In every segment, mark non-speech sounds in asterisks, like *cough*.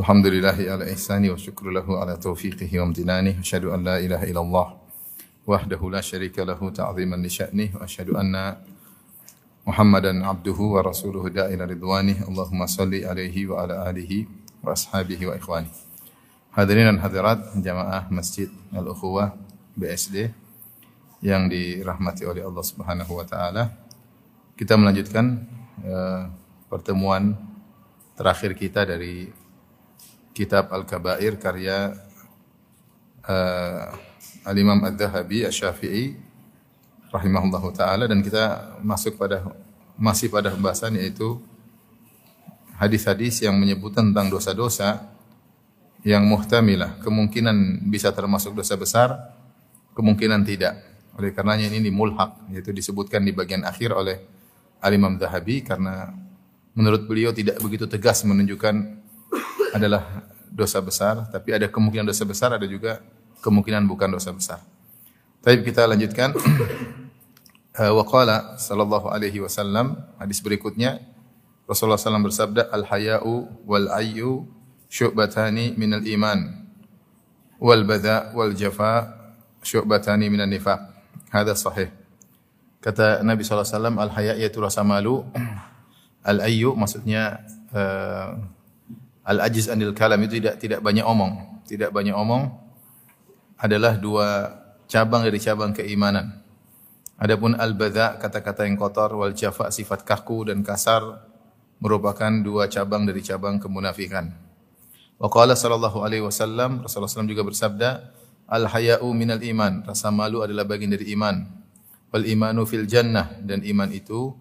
Alhamdulillahi ala ihsani wa syukru lahu ala taufiqihi wa amtinani. Asyhadu an la ilaha illallah wahdahu la syarika lahu ta'ziman li sya'nih wa asyhadu anna Muhammadan abduhu wa rasuluhu da'ila ridwanih. Allahumma salli alaihi wa ala alihi wa ashabihi wa ikhwani. Hadirin dan hadirat jamaah Masjid Al-Ukhuwah BSD yang dirahmati oleh Allah Subhanahu wa taala. Kita melanjutkan eh, pertemuan terakhir kita dari kitab Al-Kabair karya eh, Al-Imam Ad-Dhahabi Asy-Syafi'i rahimahullahu taala dan kita masuk pada masih pada pembahasan yaitu hadis-hadis yang menyebutkan tentang dosa-dosa yang muhtamilah, kemungkinan bisa termasuk dosa besar, kemungkinan tidak. Oleh karenanya ini mulhaq, yaitu disebutkan di bagian akhir oleh Al-Imam Zahabi karena menurut beliau tidak begitu tegas menunjukkan adalah dosa besar, tapi ada kemungkinan dosa besar, ada juga kemungkinan bukan dosa besar. Tapi kita lanjutkan. *clears throat* Eh, Wa qala sallallahu alaihi wasallam hadis berikutnya Rasulullah SAW bersabda al-haya'u wal ayyu syu'batani minal iman wal badha wal jafa syu'batani minan nifaq. Hadha sahih. Kata Nabi SAW, al-haya yaitu rasa malu. *clears throat* Al-ayyu maksudnya uh, al-ajiz anil kalam itu tidak tidak banyak omong. Tidak banyak omong adalah dua cabang dari cabang keimanan. Adapun al-badha kata-kata yang kotor wal jafa sifat kaku dan kasar merupakan dua cabang dari cabang kemunafikan. Wa qala alaihi wasallam Rasulullah SAW juga bersabda al-haya'u minal iman rasa malu adalah bagian dari iman wal imanu fil jannah dan iman itu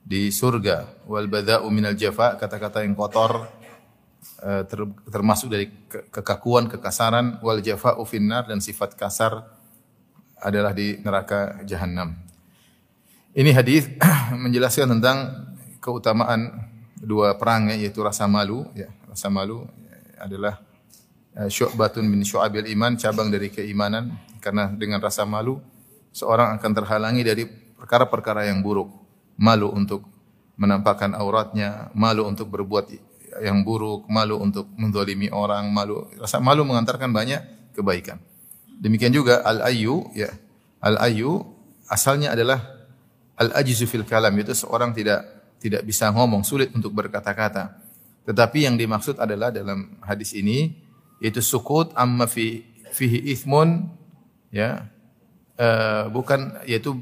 di surga wal badha'u minal jafa kata-kata yang kotor ter- termasuk dari ke- kekakuan kekasaran wal jafa'u finnar dan sifat kasar adalah di neraka jahanam. Ini hadis *clears throat* menjelaskan tentang keutamaan dua perang ya, yaitu rasa malu ya, rasa malu adalah eh, syu'batun min syu'abil iman, cabang dari keimanan karena dengan rasa malu seorang akan terhalangi dari perkara-perkara yang buruk. Malu untuk menampakkan auratnya, malu untuk berbuat yang buruk, malu untuk mendolimi orang, malu rasa malu mengantarkan banyak kebaikan. Demikian juga al-ayyu ya. Al-ayyu asalnya adalah al-ajizu fil kalam itu seorang tidak tidak bisa ngomong, sulit untuk berkata-kata. Tetapi yang dimaksud adalah dalam hadis ini yaitu sukut amma fi fihi ithmun ya eh, bukan yaitu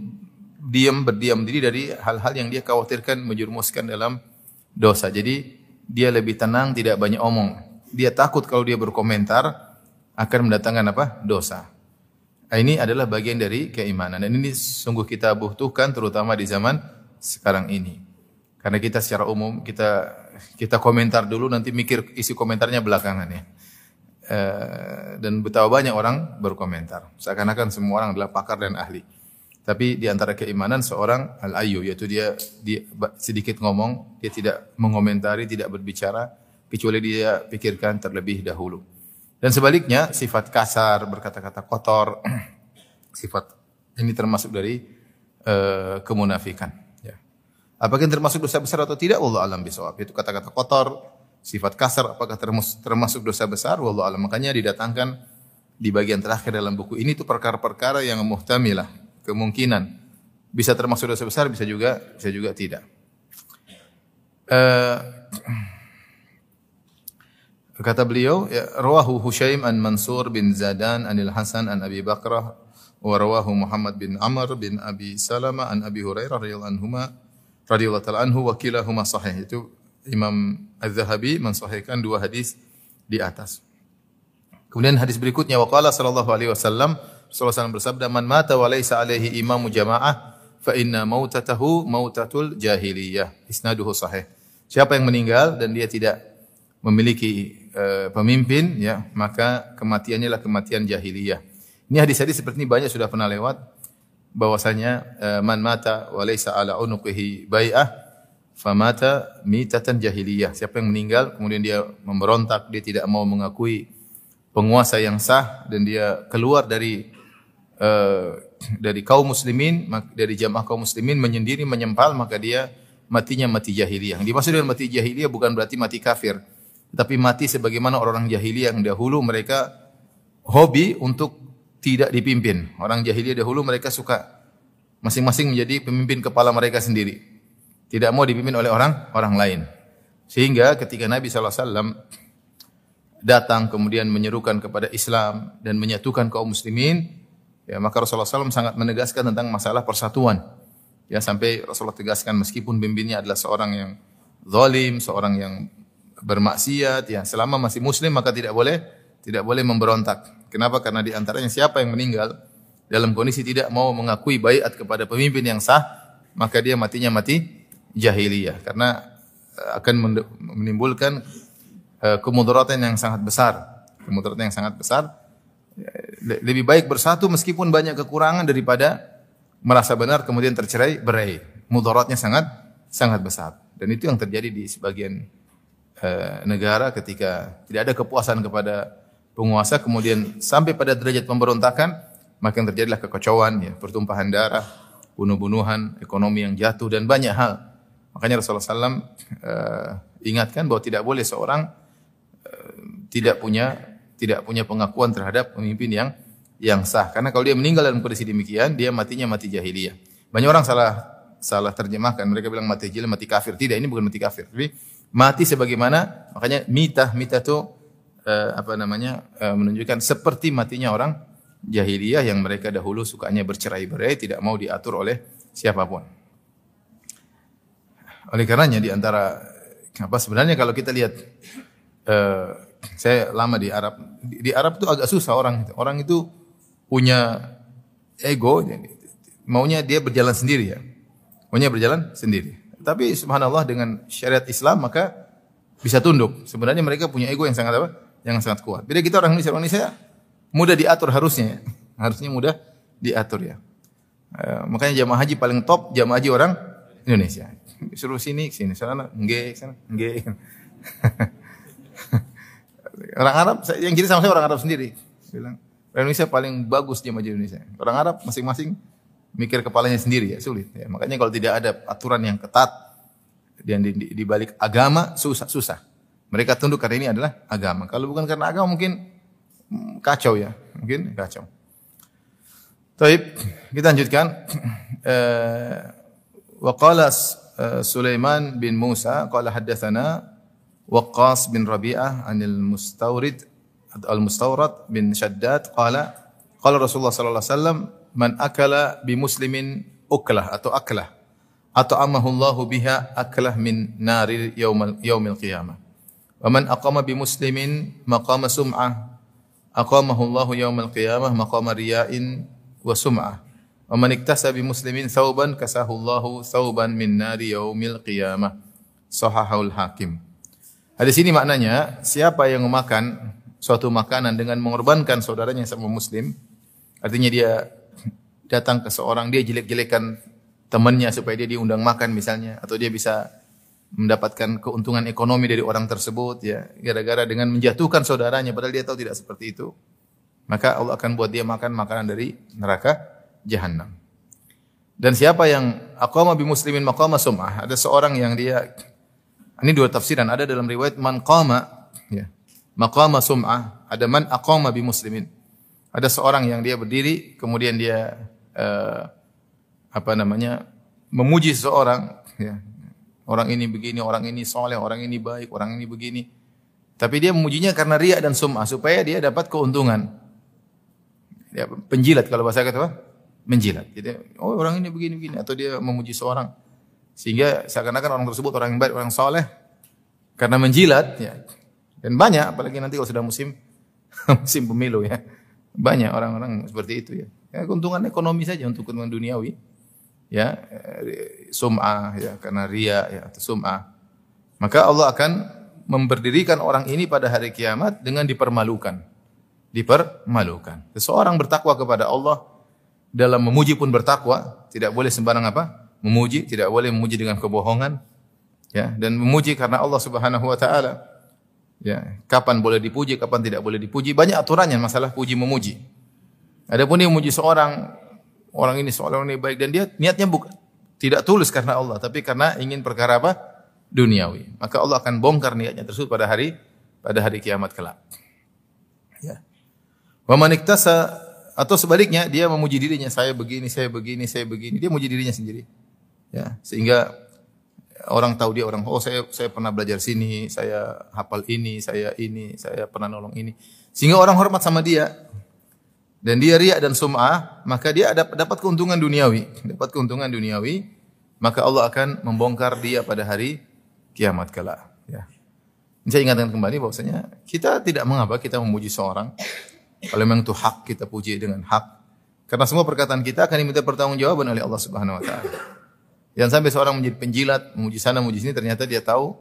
diam berdiam diri dari hal-hal yang dia khawatirkan menjerumuskan dalam dosa. Jadi dia lebih tenang, tidak banyak omong. Dia takut kalau dia berkomentar akan mendatangkan apa? Dosa. Nah, Ini adalah bagian dari keimanan dan ini sungguh kita butuhkan terutama di zaman sekarang ini. Karena kita secara umum kita kita komentar dulu nanti mikir isi komentarnya belakangan ya. Eh, dan betapa banyak orang berkomentar. Seakan-akan semua orang adalah pakar dan ahli. Tapi di antara keimanan seorang al-ayyu yaitu dia, dia sedikit ngomong, dia tidak mengomentari, tidak berbicara kecuali dia pikirkan terlebih dahulu. Dan sebaliknya sifat kasar, berkata-kata kotor, *clears throat* sifat ini termasuk dari eh, kemunafikan. Ya. Apakah yang termasuk dosa besar atau tidak? Allah alam bisawab. Itu kata-kata kotor, sifat kasar, apakah termasuk dosa besar? Allah alam. Makanya didatangkan di bagian terakhir dalam buku ini itu perkara-perkara yang muhtamilah, kemungkinan bisa termasuk dosa besar, bisa juga bisa juga tidak. Eh, kata beliau, ya, rawahu Hushaim an Mansur bin Zadan anil Hasan an Abi Bakrah wa rawahu Muhammad bin Amr bin Abi Salama an Abi Hurairah radhiyallahu anhuma radhiyallahu ta'ala anhu wa kilahuma sahih. Itu Imam Az-Zahabi mensahihkan dua hadis di atas. Kemudian hadis berikutnya waqala sallallahu alaihi wasallam SAW bersabda man mata wa laisa alaihi imamu jamaah fa inna mautatahu mautatul jahiliyah. Isnaduhu sahih. Siapa yang meninggal dan dia tidak memiliki eh, pemimpin ya, maka kematiannya adalah kematian jahiliyah. Ini hadis-hadis seperti ini banyak sudah pernah lewat bahwasanya eh, man mata wa laysa ala unuqihi bai'ah famata mitatan jahiliyah. Siapa yang meninggal kemudian dia memberontak, dia tidak mau mengakui penguasa yang sah dan dia keluar dari uh, dari kaum muslimin dari jamaah kaum muslimin menyendiri menyempal maka dia matinya mati jahiliyah. Yang dimaksud dengan mati jahiliyah bukan berarti mati kafir, tapi mati sebagaimana orang-orang jahiliyah yang dahulu mereka hobi untuk tidak dipimpin. Orang jahiliyah dahulu mereka suka masing-masing menjadi pemimpin kepala mereka sendiri. Tidak mau dipimpin oleh orang orang lain. Sehingga ketika Nabi SAW datang kemudian menyerukan kepada Islam dan menyatukan kaum muslimin, ya maka Rasulullah SAW sangat menegaskan tentang masalah persatuan. Ya sampai Rasulullah tegaskan meskipun pimpinnya adalah seorang yang zalim, seorang yang bermaksiat, ya selama masih muslim maka tidak boleh tidak boleh memberontak. Kenapa? Karena di antaranya siapa yang meninggal dalam kondisi tidak mau mengakui baiat kepada pemimpin yang sah, maka dia matinya mati jahiliyah karena eh, akan menimbulkan Eh, kemudaratan yang sangat besar. Kemudaratan yang sangat besar. Lebih baik bersatu meskipun banyak kekurangan daripada merasa benar kemudian tercerai berai. Mudaratnya sangat sangat besar. Dan itu yang terjadi di sebagian uh, negara ketika tidak ada kepuasan kepada penguasa kemudian sampai pada derajat pemberontakan maka yang terjadilah kekacauan ya, pertumpahan darah, bunuh-bunuhan, ekonomi yang jatuh dan banyak hal. Makanya Rasulullah SAW eh, ingatkan bahwa tidak boleh seorang tidak punya tidak punya pengakuan terhadap pemimpin yang yang sah. Karena kalau dia meninggal dalam kondisi demikian, dia matinya mati jahiliyah. Banyak orang salah salah terjemahkan. Mereka bilang mati jahiliyah, mati kafir. Tidak, ini bukan mati kafir. Tapi mati sebagaimana makanya mita mita itu uh, apa namanya uh, menunjukkan seperti matinya orang jahiliyah yang mereka dahulu sukanya bercerai-berai, tidak mau diatur oleh siapa pun. Oleh karenanya di antara apa sebenarnya kalau kita lihat uh, saya lama di Arab. Di, Arab itu agak susah orang. Orang itu punya ego, maunya dia berjalan sendiri ya. Maunya berjalan sendiri. Tapi subhanallah dengan syariat Islam maka bisa tunduk. Sebenarnya mereka punya ego yang sangat apa? Yang sangat kuat. Beda kita orang Indonesia, orang Indonesia mudah diatur harusnya ya. *laughs* Harusnya mudah diatur ya. E, makanya jamaah haji paling top jamaah haji orang Indonesia. Suruh sini, sini, sana, nggak, sana, nggak. *laughs* Orang Arab, yang kiri sama saya orang Arab sendiri. Bilang, Indonesia paling bagus jemaah Indonesia. Orang Arab masing-masing mikir kepalanya sendiri ya, sulit. Ya, makanya kalau tidak ada aturan yang ketat dan di, di, di balik agama susah susah. Mereka tunduk karena ini adalah agama. Kalau bukan karena agama mungkin hmm, kacau ya, mungkin kacau. Taib, kita lanjutkan. Uh, *clears throat* wa qala uh, Sulaiman bin Musa qala haddatsana Waqqas bin Rabi'ah anil Mustawrid al-Mustawrad bin Shaddad qala qala Rasulullah sallallahu alaihi wasallam man akala bi muslimin uklah atau aklah atau amahu Allahu biha aklah min nari yaumal yaumil qiyamah wa man aqama bi muslimin maqama sum'ah aqamahu Allahu yaumal qiyamah maqama riya'in wa sum'ah wa man iktasa bi muslimin thawban kasahu Allahu thawban min Hadis ini maknanya siapa yang memakan suatu makanan dengan mengorbankan saudaranya sama muslim, artinya dia datang ke seorang dia jelek-jelekan temannya supaya dia diundang makan misalnya atau dia bisa mendapatkan keuntungan ekonomi dari orang tersebut ya gara-gara dengan menjatuhkan saudaranya padahal dia tahu tidak seperti itu maka Allah akan buat dia makan makanan dari neraka jahanam dan siapa yang aqama bi muslimin maqama sum'ah ada seorang yang dia ini dua tafsiran. Ada dalam riwayat man qama ya. Maqama sum'ah, ada man aqama bi muslimin. Ada seorang yang dia berdiri kemudian dia uh, apa namanya? memuji seseorang ya. Orang ini begini, orang ini soleh, orang ini baik, orang ini begini. Tapi dia memujinya karena riak dan sum'ah supaya dia dapat keuntungan. Ya, penjilat kalau bahasa kata apa? Menjilat. Jadi, oh orang ini begini-begini atau dia memuji seorang sehingga seakan-akan orang tersebut orang yang baik, orang soleh karena menjilat ya. Dan banyak apalagi nanti kalau sudah musim *laughs* musim pemilu ya. Banyak orang-orang seperti itu ya. Ya keuntungan ekonomi saja untuk keuntungan duniawi. Ya, sum'ah ya karena ria ya atau sum'ah. Maka Allah akan memberdirikan orang ini pada hari kiamat dengan dipermalukan. Dipermalukan. Seseorang bertakwa kepada Allah dalam memuji pun bertakwa, tidak boleh sembarang apa? Memuji, tidak boleh memuji dengan kebohongan. Ya, dan memuji karena Allah Subhanahu wa taala. Ya, kapan boleh dipuji, kapan tidak boleh dipuji, banyak aturannya masalah puji memuji. Adapun dia memuji seorang orang ini seorang ini baik dan dia niatnya bukan tidak tulus karena Allah, tapi karena ingin perkara apa? Duniawi. Maka Allah akan bongkar niatnya tersebut pada hari pada hari kiamat kelak. Ya. Wa man atau sebaliknya dia memuji dirinya, saya begini, saya begini, saya begini. Dia memuji dirinya sendiri. Ya, sehingga orang tahu dia orang oh saya saya pernah belajar sini, saya hafal ini, saya ini, saya pernah nolong ini. Sehingga orang hormat sama dia. Dan dia riak dan sum'ah, maka dia dapat keuntungan duniawi, dapat keuntungan duniawi, maka Allah akan membongkar dia pada hari kiamat kelak, ya. Saya ingatkan kembali bahwasanya kita tidak mengapa kita memuji seorang kalau memang itu hak kita puji dengan hak. Karena semua perkataan kita akan diminta pertanggungjawaban oleh Allah Subhanahu wa taala. Yang sampai seorang menjadi penjilat, memuji sana, memuji sini, ternyata dia tahu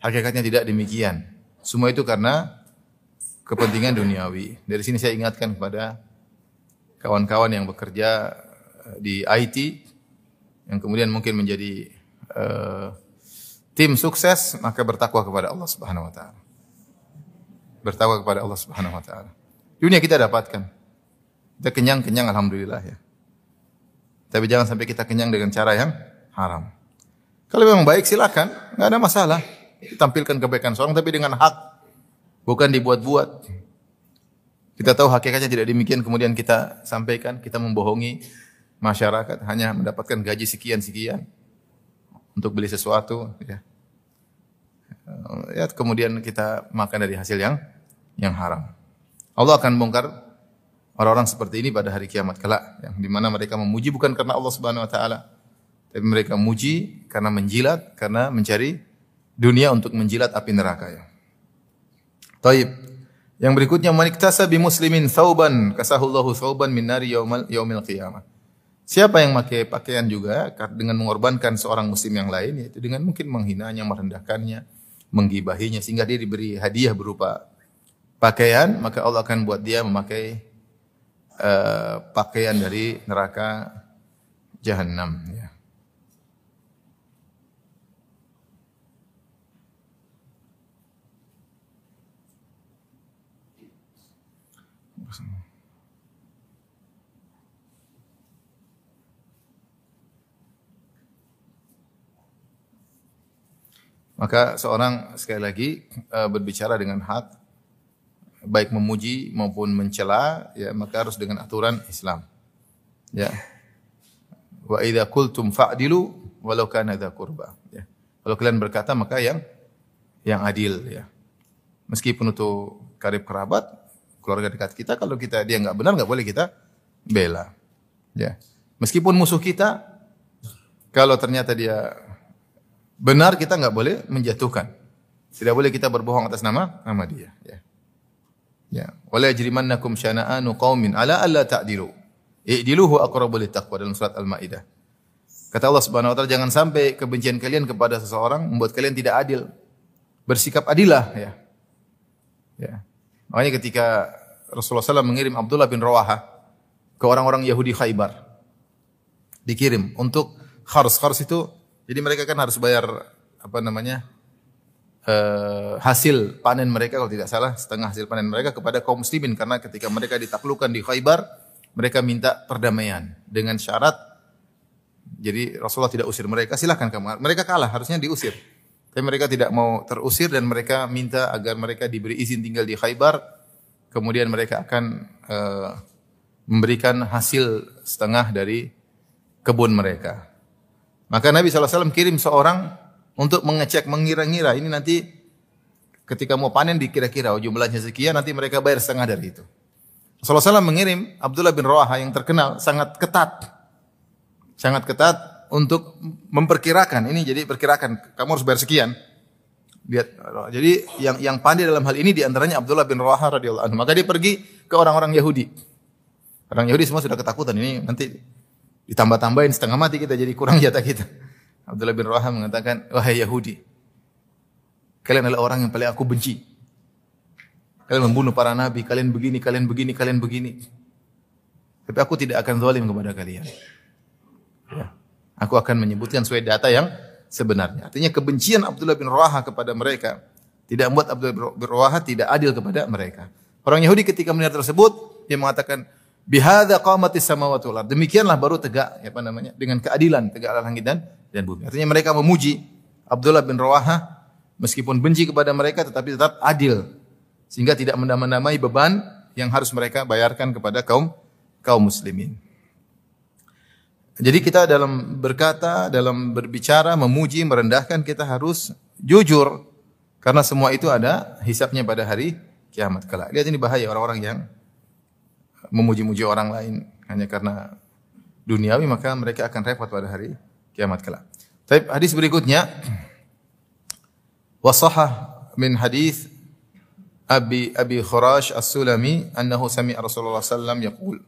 hakikatnya tidak demikian. Semua itu karena kepentingan duniawi. Dari sini saya ingatkan kepada kawan-kawan yang bekerja eh, di IT yang kemudian mungkin menjadi uh, tim sukses maka bertakwa kepada Allah Subhanahu wa taala. Bertakwa kepada Allah Subhanahu wa taala. Dunia kita dapatkan. Kita kenyang-kenyang alhamdulillah ya. Tapi jangan sampai kita kenyang dengan cara yang haram. Kalau memang baik silakan, nggak ada masalah. Tampilkan kebaikan seorang tapi dengan hak, bukan dibuat-buat. Kita tahu hakikatnya tidak demikian, kemudian kita sampaikan, kita membohongi masyarakat, hanya mendapatkan gaji sekian-sekian untuk beli sesuatu. Ya. ya, kemudian kita makan dari hasil yang yang haram. Allah akan bongkar orang-orang seperti ini pada hari kiamat kelak, yang di mana mereka memuji bukan karena Allah Subhanahu Wa Taala, tapi mereka memuji karena menjilat, karena mencari dunia untuk menjilat api neraka. Ya. Taib. Yang berikutnya maniktasa bi muslimin thauban kasahullahu thauban min nari yaumal yaumil qiyamah. Siapa yang memakai pakaian juga dengan mengorbankan seorang muslim yang lain yaitu dengan mungkin menghinanya, merendahkannya, menggibahinya sehingga dia diberi hadiah berupa pakaian, maka Allah akan buat dia memakai uh, pakaian dari neraka jahanam ya. Maka seorang sekali lagi uh, berbicara dengan hak baik memuji maupun mencela ya maka harus dengan aturan Islam. Ya. Wa idza qultum fa'dilu walau kana dza qurba. Ya. Kalau kalian berkata maka yang yang adil ya. Meskipun itu karib kerabat, keluarga dekat kita kalau kita dia nggak benar nggak boleh kita bela. Ya. Meskipun musuh kita kalau ternyata dia benar kita nggak boleh menjatuhkan. Tidak boleh kita berbohong atas nama nama dia. Ya. Ya. Wala yajrimannakum syana'anu qaumin ala alla ta'dilu. I'diluhu aqrabu taqwa dalam surat Al-Maidah. Kata Allah Subhanahu wa taala jangan sampai kebencian kalian kepada seseorang membuat kalian tidak adil. Bersikap adilah ya. Ya. Makanya ketika Rasulullah SAW mengirim Abdullah bin Rawaha ke orang-orang Yahudi Khaybar. Dikirim untuk khars. Khars itu jadi mereka kan harus bayar apa namanya uh, hasil panen mereka kalau tidak salah setengah hasil panen mereka kepada kaum muslimin. Karena ketika mereka ditaklukkan di Khaybar mereka minta perdamaian dengan syarat jadi Rasulullah tidak usir mereka silahkan kamu. Mereka kalah harusnya diusir. Tapi mereka tidak mau terusir dan mereka minta agar mereka diberi izin tinggal di Khaybar. Kemudian mereka akan uh, memberikan hasil setengah dari kebun mereka maka Nabi SAW kirim seorang untuk mengecek, mengira-ngira. Ini nanti ketika mau panen dikira-kira oh, jumlahnya sekian, nanti mereka bayar setengah dari itu. Rasulullah SAW mengirim Abdullah bin Rawaha yang terkenal sangat ketat. Sangat ketat untuk memperkirakan. Ini jadi perkirakan, kamu harus bayar sekian. Lihat, jadi yang yang pandai dalam hal ini di antaranya Abdullah bin Rawaha radhiyallahu anhu. Maka dia pergi ke orang-orang Yahudi. Orang Yahudi semua sudah ketakutan ini nanti Ditambah-tambahin setengah mati kita jadi kurang *laughs* jatah kita. Abdullah bin Raham mengatakan, wahai Yahudi, Kalian adalah orang yang paling aku benci. Kalian membunuh para nabi, kalian begini, kalian begini, kalian begini. Tapi aku tidak akan zalim kepada kalian. Ya. Aku akan menyebutkan sesuai data yang sebenarnya. Artinya kebencian Abdullah bin Rawaha kepada mereka tidak membuat Abdullah bin Rawaha tidak adil kepada mereka. Orang Yahudi ketika mendengar tersebut, dia mengatakan, Bihada qamatis samawati wal Demikianlah baru tegak apa namanya dengan keadilan tegak langit dan dan bumi. Artinya mereka memuji Abdullah bin Rawaha meskipun benci kepada mereka tetapi tetap adil sehingga tidak menamai beban yang harus mereka bayarkan kepada kaum kaum muslimin. Jadi kita dalam berkata, dalam berbicara, memuji, merendahkan kita harus jujur karena semua itu ada hisapnya pada hari kiamat kelak. Lihat ini bahaya orang-orang yang memuji-muji orang lain. Hanya karena duniawi maka mereka akan repot pada hari kiamat kelak. Tapi hadis berikutnya wasahah min hadis Abi Abi Khurash As-Sulami annahu sami'a Rasulullah sallam yaqul.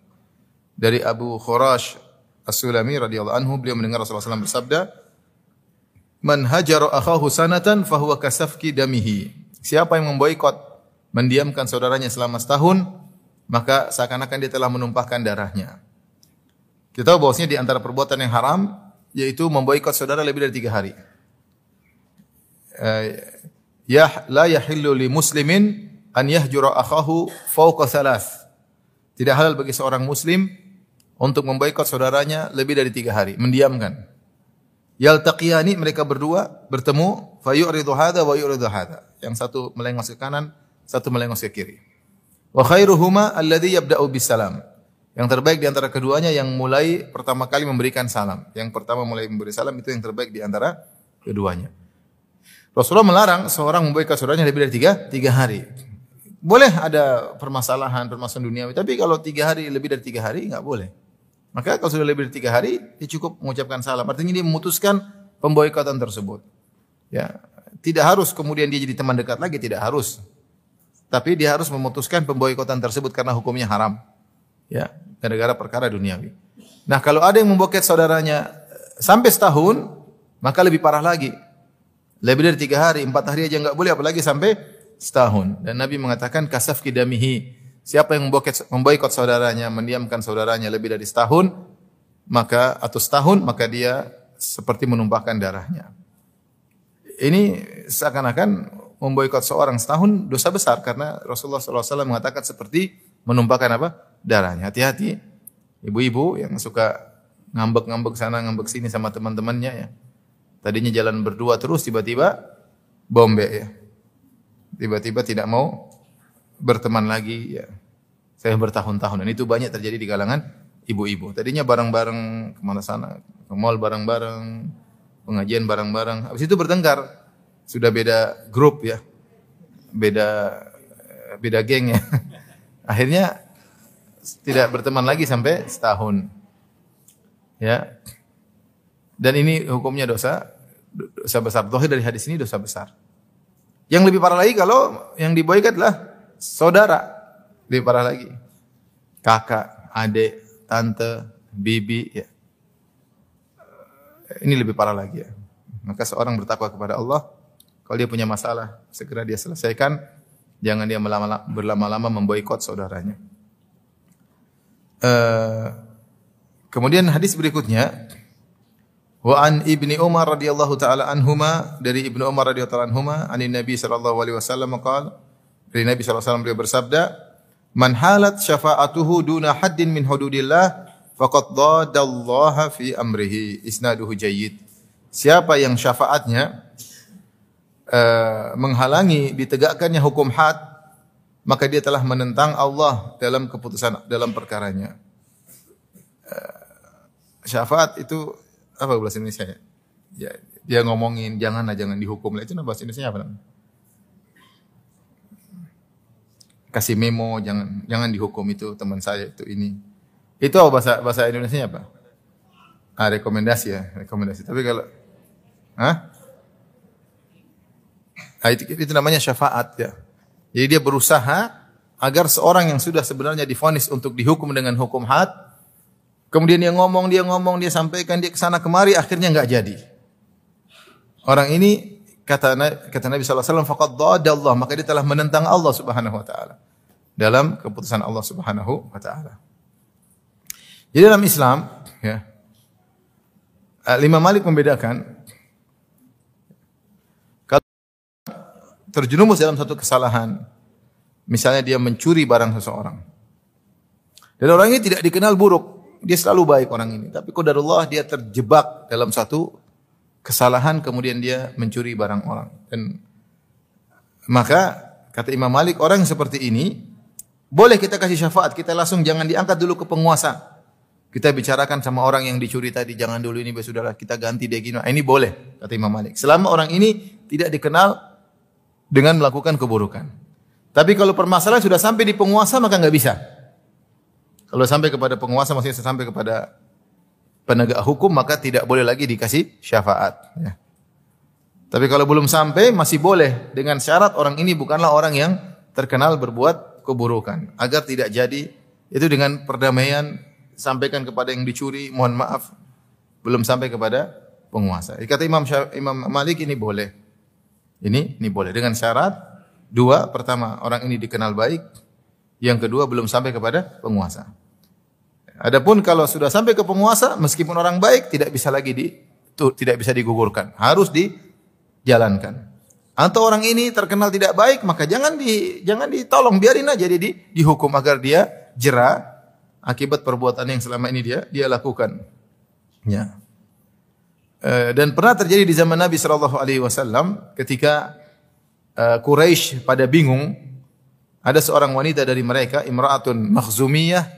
Dari Abu Khurash As-Sulami radhiyallahu anhu beliau mendengar Rasulullah sallam bersabda Man hajara akhahu sanatan fahuwa kasafki damihi. Siapa yang memboikot mendiamkan saudaranya selama setahun maka seakan-akan dia telah menumpahkan darahnya. Kita tahu bahwasanya di antara perbuatan yang haram yaitu memboikot saudara lebih dari tiga hari. Ya la yahillu li muslimin an yahjura akhahu fawqa thalath. Tidak halal bagi seorang muslim untuk memboikot saudaranya lebih dari tiga hari, mendiamkan. Yaltaqiyani mereka berdua bertemu, fayu'ridu hadha wa yu'ridu hadha. Yang satu melengos ke kanan, satu melengos ke kiri. Wa khairuhuma alladhi yabda'u bisalam. Yang terbaik di antara keduanya yang mulai pertama kali memberikan salam. Yang pertama mulai memberi salam itu yang terbaik di antara keduanya. Rasulullah melarang seorang memboikot saudaranya lebih dari tiga, tiga hari. Boleh ada permasalahan, permasalahan duniawi. Tapi kalau tiga hari, lebih dari tiga hari, nggak boleh. Maka kalau sudah lebih dari tiga hari, dia cukup mengucapkan salam. Artinya dia memutuskan pemboikotan tersebut. Ya, tidak harus kemudian dia jadi teman dekat lagi, tidak harus. Tapi dia harus memutuskan pemboikotan tersebut karena hukumnya haram. Ya, gara-gara perkara duniawi. Nah, kalau ada yang memboket saudaranya eh, sampai setahun, maka lebih parah lagi. Lebih dari tiga hari, empat hari aja nggak boleh, apalagi sampai setahun. Dan Nabi mengatakan kasaf kidamihi. Siapa yang memboket, memboikot saudaranya, mendiamkan saudaranya lebih dari setahun, maka atau setahun, maka dia seperti menumpahkan darahnya. Ini seakan-akan memboikot seorang setahun dosa besar karena Rasulullah SAW mengatakan seperti menumpahkan apa darahnya. Hati-hati ibu-ibu yang suka ngambek-ngambek sana ngambek sini sama teman-temannya ya. Tadinya jalan berdua terus tiba-tiba bombe ya. Tiba-tiba tidak mau berteman lagi ya. Saya bertahun-tahun dan itu banyak terjadi di kalangan ibu-ibu. Tadinya bareng-bareng ke mana sana, ke mall bareng-bareng, pengajian bareng-bareng. Habis itu bertengkar sudah beda grup ya, beda beda geng ya. *laughs* Akhirnya tidak berteman lagi sampai setahun. Ya. Dan ini hukumnya dosa dosa besar. Dohir dari hadis ini dosa besar. Yang lebih parah lagi kalau yang diboikat adalah saudara. Lebih parah lagi. Kakak, adik, tante, bibi ya. Ini lebih parah lagi ya. Maka seorang bertakwa kepada Allah kalau dia punya masalah, segera dia selesaikan. Jangan dia berlama-lama memboikot saudaranya. Uh, kemudian hadis berikutnya Wa an Ibni Umar radhiyallahu taala anhuma dari Ibnu Umar radhiyallahu taala anhuma an Nabi sallallahu alaihi wasallam qala dari Nabi sallallahu alaihi wasallam beliau bersabda Man halat syafa'atuhu duna haddin min hududillah faqad dadallaha fi amrihi isnaduhu jayyid Siapa yang syafaatnya uh, menghalangi ditegakkannya hukum had, maka dia telah menentang Allah dalam keputusan dalam perkaranya. Uh, syafaat itu apa bahasa Indonesia ya? ya dia ngomongin janganlah jangan dihukum. Itu bahasa Indonesia apa namanya? Kasih memo jangan jangan dihukum itu teman saya itu ini. Itu apa bahasa bahasa Indonesia apa? Ah, rekomendasi ya, rekomendasi. Tapi kalau Hah? Nah, itu, itu namanya syafaat ya. Jadi dia berusaha agar seorang yang sudah sebenarnya difonis untuk dihukum dengan hukum had, kemudian dia ngomong, dia ngomong, dia sampaikan, dia ke sana kemari, akhirnya nggak jadi. Orang ini kata kata Nabi wasallam faqad Allah maka dia telah menentang Allah Subhanahu wa taala dalam keputusan Allah Subhanahu wa taala. Jadi dalam Islam ya Imam Malik membedakan kalau terjerumus dalam satu kesalahan misalnya dia mencuri barang seseorang dan orang ini tidak dikenal buruk dia selalu baik orang ini tapi qadarullah dia terjebak dalam satu kesalahan kemudian dia mencuri barang orang dan maka kata Imam Malik orang seperti ini boleh kita kasih syafaat, kita langsung jangan diangkat dulu ke penguasa. Kita bicarakan sama orang yang dicuri tadi, jangan dulu ini sudahlah kita ganti dia gini. Ini boleh, kata Imam Malik. Selama orang ini tidak dikenal dengan melakukan keburukan. Tapi kalau permasalahan sudah sampai di penguasa maka nggak bisa. Kalau sampai kepada penguasa maksudnya sampai kepada penegak hukum maka tidak boleh lagi dikasih syafaat. Ya. Tapi kalau belum sampai masih boleh dengan syarat orang ini bukanlah orang yang terkenal berbuat keburukan agar tidak jadi itu dengan perdamaian sampaikan kepada yang dicuri mohon maaf belum sampai kepada penguasa. Kata Imam Imam Malik ini boleh. Ini ini boleh dengan syarat dua pertama orang ini dikenal baik, yang kedua belum sampai kepada penguasa. Adapun kalau sudah sampai ke penguasa meskipun orang baik tidak bisa lagi di tidak bisa digugurkan, harus dijalankan. Atau orang ini terkenal tidak baik, maka jangan di jangan ditolong, biarin aja dia di, dihukum agar dia jerah akibat perbuatan yang selama ini dia dia lakukan. Ya. E, dan pernah terjadi di zaman Nabi Shallallahu Alaihi Wasallam ketika e, Quraisy pada bingung, ada seorang wanita dari mereka, Imraatun Makhzumiyah,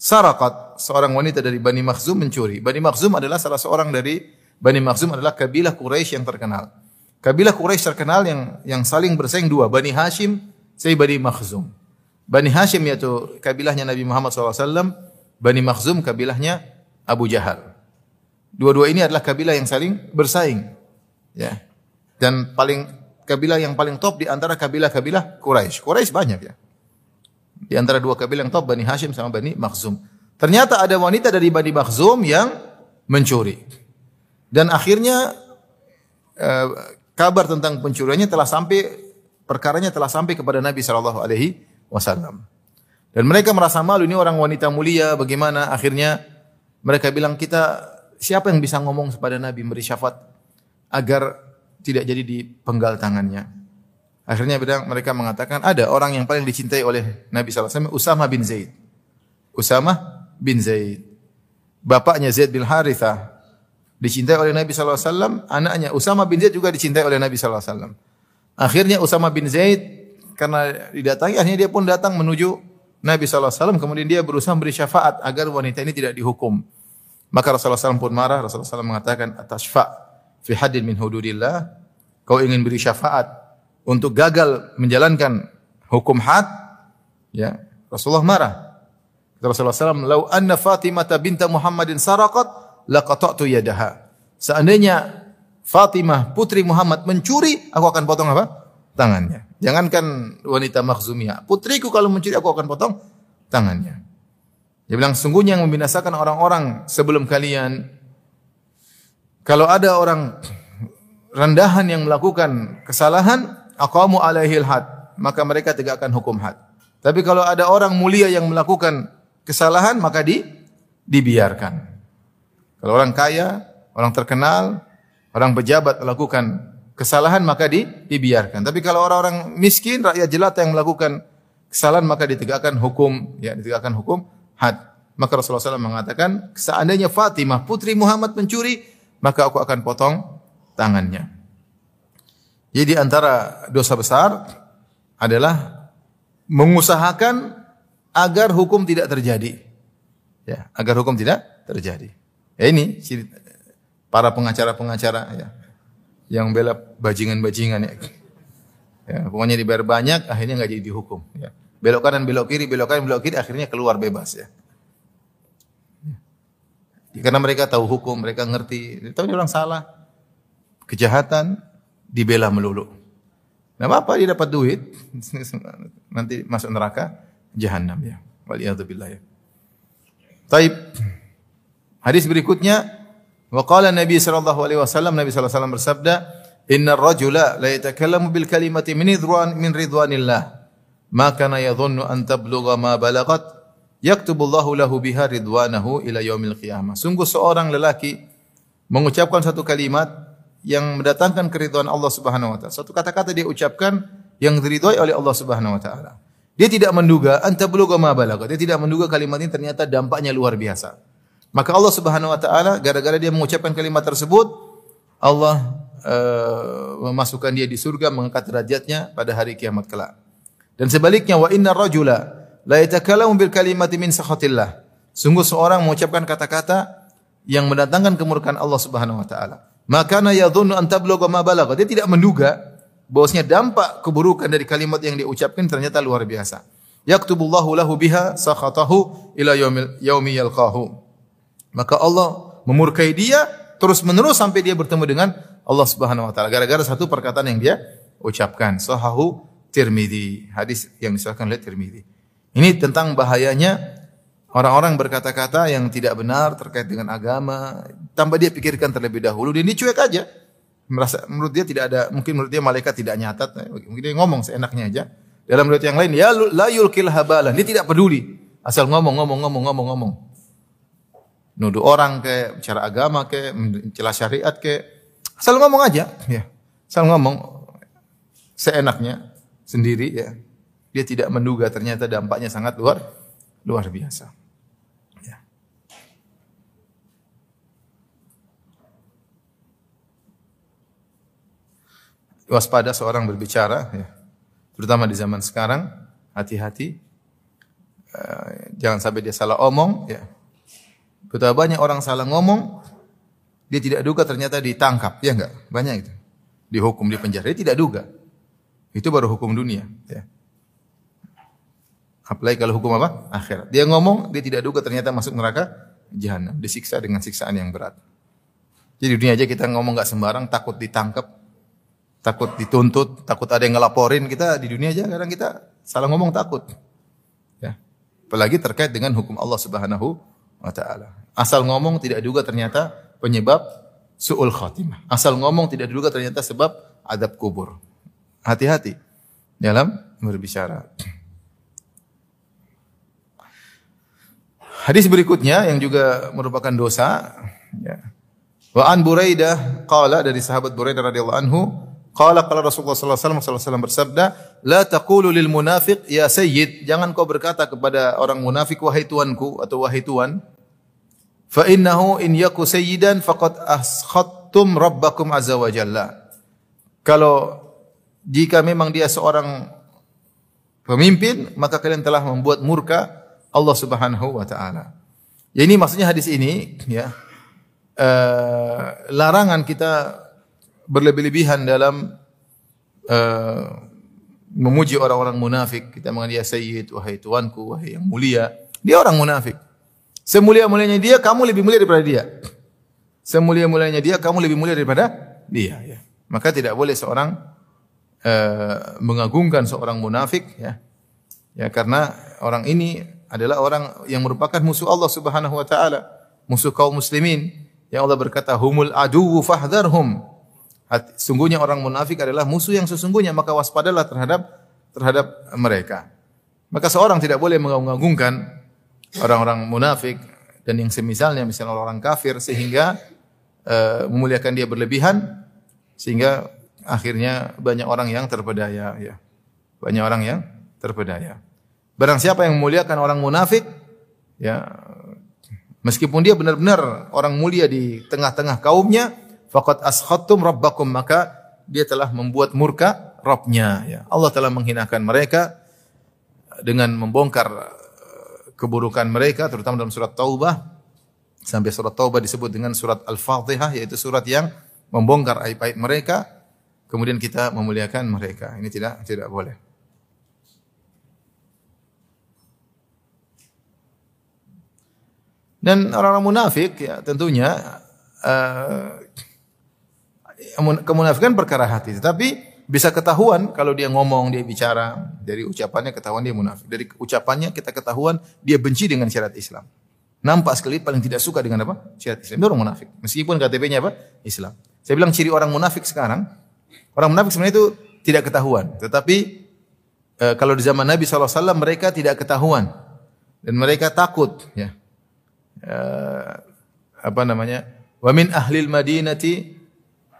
sarakat, seorang wanita dari Bani Makhzum mencuri. Bani Makhzum adalah salah seorang dari Bani Makhzum adalah kabilah Quraisy yang terkenal. Kabilah Quraisy terkenal yang yang saling bersaing dua, Bani Hashim, saya Bani Makhzum. Bani Hashim yaitu kabilahnya Nabi Muhammad SAW, Bani Makhzum kabilahnya Abu Jahal. Dua-dua ini adalah kabilah yang saling bersaing. Ya. Dan paling kabilah yang paling top di antara kabilah-kabilah Quraisy. Quraisy banyak ya. Di antara dua kabilah yang top Bani Hashim sama Bani Makhzum. Ternyata ada wanita dari Bani Makhzum yang mencuri. Dan akhirnya eh, kabar tentang pencuriannya telah sampai perkaranya telah sampai kepada Nabi sallallahu alaihi wasallam. Dan mereka merasa malu ini orang wanita mulia bagaimana akhirnya mereka bilang kita siapa yang bisa ngomong kepada Nabi memberi syafaat agar tidak jadi dipenggal tangannya. Akhirnya mereka mengatakan ada orang yang paling dicintai oleh Nabi wasallam Usama bin Zaid. Usama bin Zaid. Bapaknya Zaid bin Harithah dicintai oleh Nabi wasallam, anaknya Usama bin Zaid juga dicintai oleh Nabi wasallam. Akhirnya Usama bin Zaid karena didatangi akhirnya dia pun datang menuju Nabi wasallam kemudian dia berusaha memberi syafaat agar wanita ini tidak dihukum. Maka Rasulullah SAW pun marah. Rasulullah SAW mengatakan, "Atasfa fi hadin min hududillah." Kau ingin beri syafaat untuk gagal menjalankan hukum had? Ya, Rasulullah marah. Rasulullah SAW, "Lau anna Fatimah binta Muhammadin saraqat laqata'tu yadaha. Seandainya Fatimah putri Muhammad mencuri, aku akan potong apa? Tangannya. Jangankan wanita makhzumiyah. Putriku kalau mencuri aku akan potong tangannya. Dia bilang sungguhnya yang membinasakan orang-orang sebelum kalian kalau ada orang rendahan yang melakukan kesalahan, aqamu alaihil had, maka mereka tegakkan hukum had. Tapi kalau ada orang mulia yang melakukan kesalahan, maka di dibiarkan. Kalau orang kaya, orang terkenal, orang pejabat melakukan kesalahan maka di, dibiarkan. Tapi kalau orang-orang miskin, rakyat jelata yang melakukan kesalahan maka ditegakkan hukum, ya ditegakkan hukum had. Maka Rasulullah SAW mengatakan, seandainya Fatimah putri Muhammad mencuri, maka aku akan potong tangannya. Jadi antara dosa besar adalah mengusahakan agar hukum tidak terjadi. Ya, agar hukum tidak terjadi. Ya ini para pengacara-pengacara ya yang bela bajingan-bajingan ya. ya. Pokoknya dibayar banyak akhirnya nggak jadi dihukum ya. Belok kanan belok kiri belok kanan belok kiri akhirnya keluar bebas ya. Karena mereka tahu hukum, mereka ngerti. Tapi orang salah. Kejahatan dibela melulu. Nah, apa dia dapat duit *laughs* nanti masuk neraka jahanam ya. Waliyadzubillah ya. Taib. Hadis berikutnya, wa qala Nabi sallallahu alaihi wasallam Nabi sallallahu alaihi wasallam bersabda, Inna rajula la yatakallamu bil kalimati min ridwan min ridwanillah. Ma kana yadhunnu an tablugha ma balagat yaktubullahu lahu biha ridwanahu ila yaumil qiyamah. Sungguh seorang lelaki mengucapkan satu kalimat yang mendatangkan keridhaan Allah Subhanahu wa taala. Satu kata-kata dia ucapkan yang diridhoi oleh Allah Subhanahu wa taala. Dia tidak menduga anta belum ma balagha. Dia tidak menduga kalimat ini ternyata dampaknya luar biasa. Maka Allah Subhanahu wa taala gara-gara dia mengucapkan kalimat tersebut Allah uh, memasukkan dia di surga mengangkat derajatnya pada hari kiamat kelak. Dan sebaliknya wa inna rajula la yatakallamu bil kalimati min sakhatillah. Sungguh seorang mengucapkan kata-kata yang mendatangkan kemurkaan Allah Subhanahu wa taala. Maka na yadhunnu an tablugha ma balagha. Dia tidak menduga bahwasanya dampak keburukan dari kalimat yang dia ucapkan ternyata luar biasa. Yaktubullahu lahu biha sakhatahu ila yaumil yaumi yalqahu. Maka Allah memurkai dia terus menerus sampai dia bertemu dengan Allah Subhanahu wa taala gara-gara satu perkataan yang dia ucapkan. Sahahu Tirmidzi, hadis yang disahkan oleh Tirmidzi. Ini tentang bahayanya Orang-orang berkata-kata yang tidak benar terkait dengan agama, tanpa dia pikirkan terlebih dahulu, dia cuek aja. Merasa menurut dia tidak ada, mungkin menurut dia malaikat tidak nyatat, mungkin dia ngomong seenaknya aja. Dalam riwayat yang lain, ya la yulkil habalan, dia tidak peduli. Asal ngomong, ngomong, ngomong, ngomong, ngomong. Nuduh orang ke, bicara agama ke, mencela syariat ke, asal ngomong aja, ya. Asal ngomong seenaknya sendiri ya. Dia tidak menduga ternyata dampaknya sangat luar luar biasa. waspada seorang berbicara, ya. terutama di zaman sekarang, hati-hati, uh, jangan sampai dia salah omong. Ya. Betapa banyak orang salah ngomong, dia tidak duga ternyata ditangkap, ya enggak? Banyak itu. Dihukum di penjara, dia tidak duga. Itu baru hukum dunia. Ya. Apalagi kalau hukum apa? Akhirat. Dia ngomong, dia tidak duga ternyata masuk neraka jahanam, disiksa dengan siksaan yang berat. Jadi dunia aja kita ngomong nggak sembarang, takut ditangkap, takut dituntut, takut ada yang ngelaporin kita di dunia aja kadang kita salah ngomong takut. Ya. Apalagi terkait dengan hukum Allah Subhanahu wa taala. Asal ngomong tidak juga ternyata penyebab suul khatimah. Asal ngomong tidak juga ternyata sebab adab kubur. Hati-hati dalam berbicara. Hadis berikutnya yang juga merupakan dosa ya. Wa an Buraidah qala dari sahabat Buraidah radhiyallahu anhu Qala qala Rasulullah sallallahu alaihi wasallam bersabda, "La taqulu lil munafiq ya sayyid." Jangan kau berkata kepada orang munafik wahai tuanku atau wahai tuan. Fa innahu in yaku sayyidan faqad askhattum rabbakum azza wa jalla. Kalau jika memang dia seorang pemimpin, maka kalian telah membuat murka Allah Subhanahu wa taala. Ya ini maksudnya hadis ini ya. Uh, larangan kita berlebih-lebihan dalam uh, memuji orang-orang munafik. Kita mengatakan dia sayyid, wahai tuanku, wahai yang mulia. Dia orang munafik. Semulia-mulianya dia, kamu lebih mulia daripada dia. Semulia-mulianya dia, kamu lebih mulia daripada dia. Ya. Maka tidak boleh seorang uh, mengagungkan seorang munafik. Ya. ya karena orang ini adalah orang yang merupakan musuh Allah Subhanahu wa taala, musuh kaum muslimin. Yang Allah berkata, "Humul aduwwu fahdharhum." Sungguhnya orang munafik adalah musuh yang sesungguhnya, maka waspadalah terhadap terhadap mereka. Maka seorang tidak boleh mengagungkan orang-orang munafik dan yang semisalnya misalnya orang kafir sehingga uh, memuliakan dia berlebihan sehingga akhirnya banyak orang yang terpedaya ya. Banyak orang yang terpedaya. Barang siapa yang memuliakan orang munafik ya meskipun dia benar-benar orang mulia di tengah-tengah kaumnya faqad askhattum rabbakum maka dia telah membuat murka Rabbnya ya. Allah telah menghinakan mereka dengan membongkar eh, keburukan mereka terutama dalam surat Taubah sampai surat Taubah disebut dengan surat Al-Fatihah yaitu surat yang membongkar aib-aib mereka kemudian kita memuliakan mereka ini tidak tidak boleh dan orang-orang munafik ya tentunya uh, kemunafikan perkara hati. Tetapi bisa ketahuan kalau dia ngomong, dia bicara, dari ucapannya ketahuan dia munafik. Dari ucapannya kita ketahuan dia benci dengan syariat Islam. Nampak sekali paling tidak suka dengan apa? Syariat Islam. Itu orang munafik. Meskipun KTP-nya apa? Islam. Saya bilang ciri orang munafik sekarang, Orang munafik sebenarnya itu tidak ketahuan, tetapi e, kalau di zaman Nabi SAW mereka tidak ketahuan dan mereka takut ya. E, apa namanya? Wa min ahlil madinati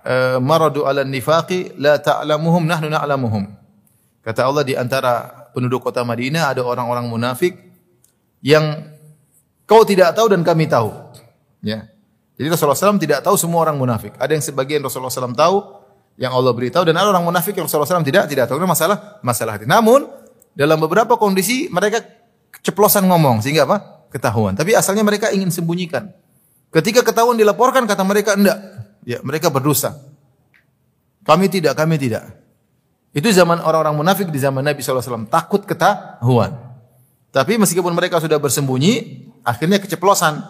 e, maradu ala nifaqi la ta'lamuhum nahnu na'lamuhum. Kata Allah di antara penduduk kota Madinah ada orang-orang munafik yang kau tidak tahu dan kami tahu. Ya. Jadi Rasulullah SAW tidak tahu semua orang munafik. Ada yang sebagian Rasulullah SAW tahu, yang Allah beritahu, dan ada orang munafik yang Rasulullah SAW tidak tidak tahu. Masalah masalah hati. Namun dalam beberapa kondisi mereka keceplosan ngomong sehingga apa? Ketahuan. Tapi asalnya mereka ingin sembunyikan. Ketika ketahuan dilaporkan kata mereka enggak. Ya, mereka berdosa. Kami tidak, kami tidak. Itu zaman orang-orang munafik di zaman Nabi SAW. Takut ketahuan. Tapi meskipun mereka sudah bersembunyi, akhirnya keceplosan.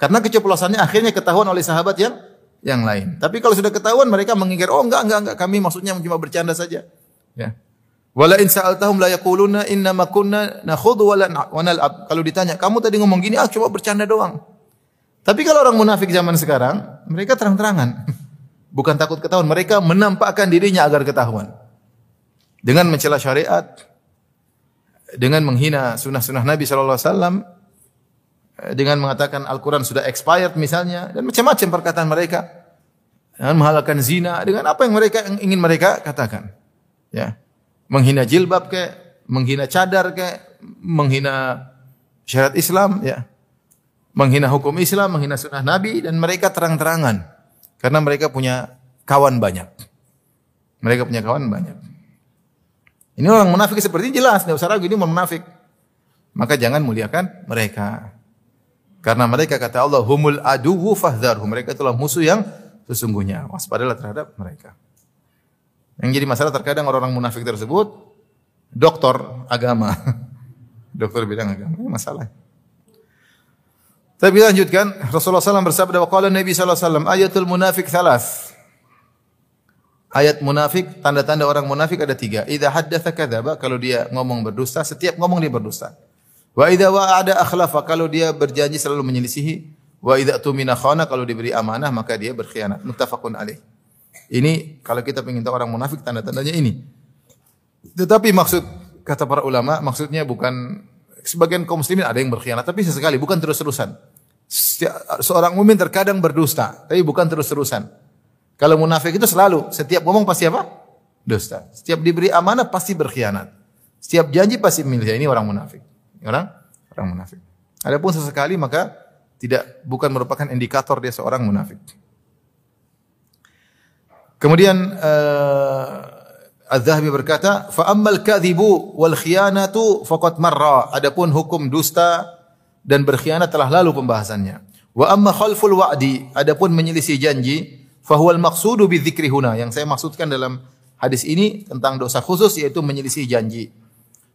Karena keceplosannya akhirnya ketahuan oleh sahabat yang yang lain. Tapi kalau sudah ketahuan mereka mengingkar, oh enggak enggak enggak kami maksudnya cuma bercanda saja. Ya. Wala in sa'altahum la yaquluna inna ma kunna nakhudhu wa nal'ab. Kalau ditanya, kamu tadi ngomong gini, ah cuma bercanda doang. Tapi kalau orang munafik zaman sekarang, mereka terang-terangan. *laughs* Bukan takut ketahuan, mereka menampakkan dirinya agar ketahuan. Dengan mencela syariat, dengan menghina sunnah-sunnah Nabi sallallahu alaihi wasallam, dengan mengatakan Al-Quran sudah expired misalnya dan macam-macam perkataan mereka. Dengan menghalalkan zina dengan apa yang mereka ingin mereka katakan. Ya. Menghina jilbab ke menghina cadar ke menghina syariat Islam ya. Menghina hukum Islam menghina sunnah Nabi dan mereka terang-terangan. Karena mereka punya kawan banyak. Mereka punya kawan banyak. Ini orang munafik seperti ini jelas tidak usah ragu ini munafik. Maka jangan muliakan mereka karena mereka kata Allah, humul aduhu fahdharhum. Mereka itulah musuh yang sesungguhnya. Waspadalah terhadap mereka. Yang jadi masalah terkadang orang-orang munafik tersebut doktor agama. *laughs* dokter bidang agama. Ini masalah. Tapi lanjutkan, Rasulullah SAW bersabda, Waqala Nabi SAW, ayatul munafik thalas. Ayat munafik, tanda-tanda orang munafik ada tiga. Idza haddatha kadzaba, kalau dia ngomong berdusta, setiap ngomong dia berdusta. Wa idza wa'ada akhlafa kalau dia berjanji selalu menyelisihi. Wa idza tumina khana kalau diberi amanah maka dia berkhianat. Muttafaqun alaih. Ini kalau kita ingin tahu orang munafik tanda-tandanya ini. Tetapi maksud kata para ulama maksudnya bukan sebagian kaum muslimin ada yang berkhianat tapi sesekali bukan terus-terusan. Seorang mukmin terkadang berdusta tapi bukan terus-terusan. Kalau munafik itu selalu setiap ngomong pasti apa? Dusta. Setiap diberi amanah pasti berkhianat. Setiap janji pasti milih. Ini orang munafik orang orang munafik. Adapun sesekali maka tidak bukan merupakan indikator dia seorang munafik. Kemudian uh, Az-Zahabi berkata, "Fa ammal kadhibu wal khiyanatu faqad marra." Adapun hukum dusta dan berkhianat telah lalu pembahasannya. Wa amma khalful wa'di, adapun menyelisih janji, fa huwal maqsudu bi huna. Yang saya maksudkan dalam hadis ini tentang dosa khusus yaitu menyelisih janji.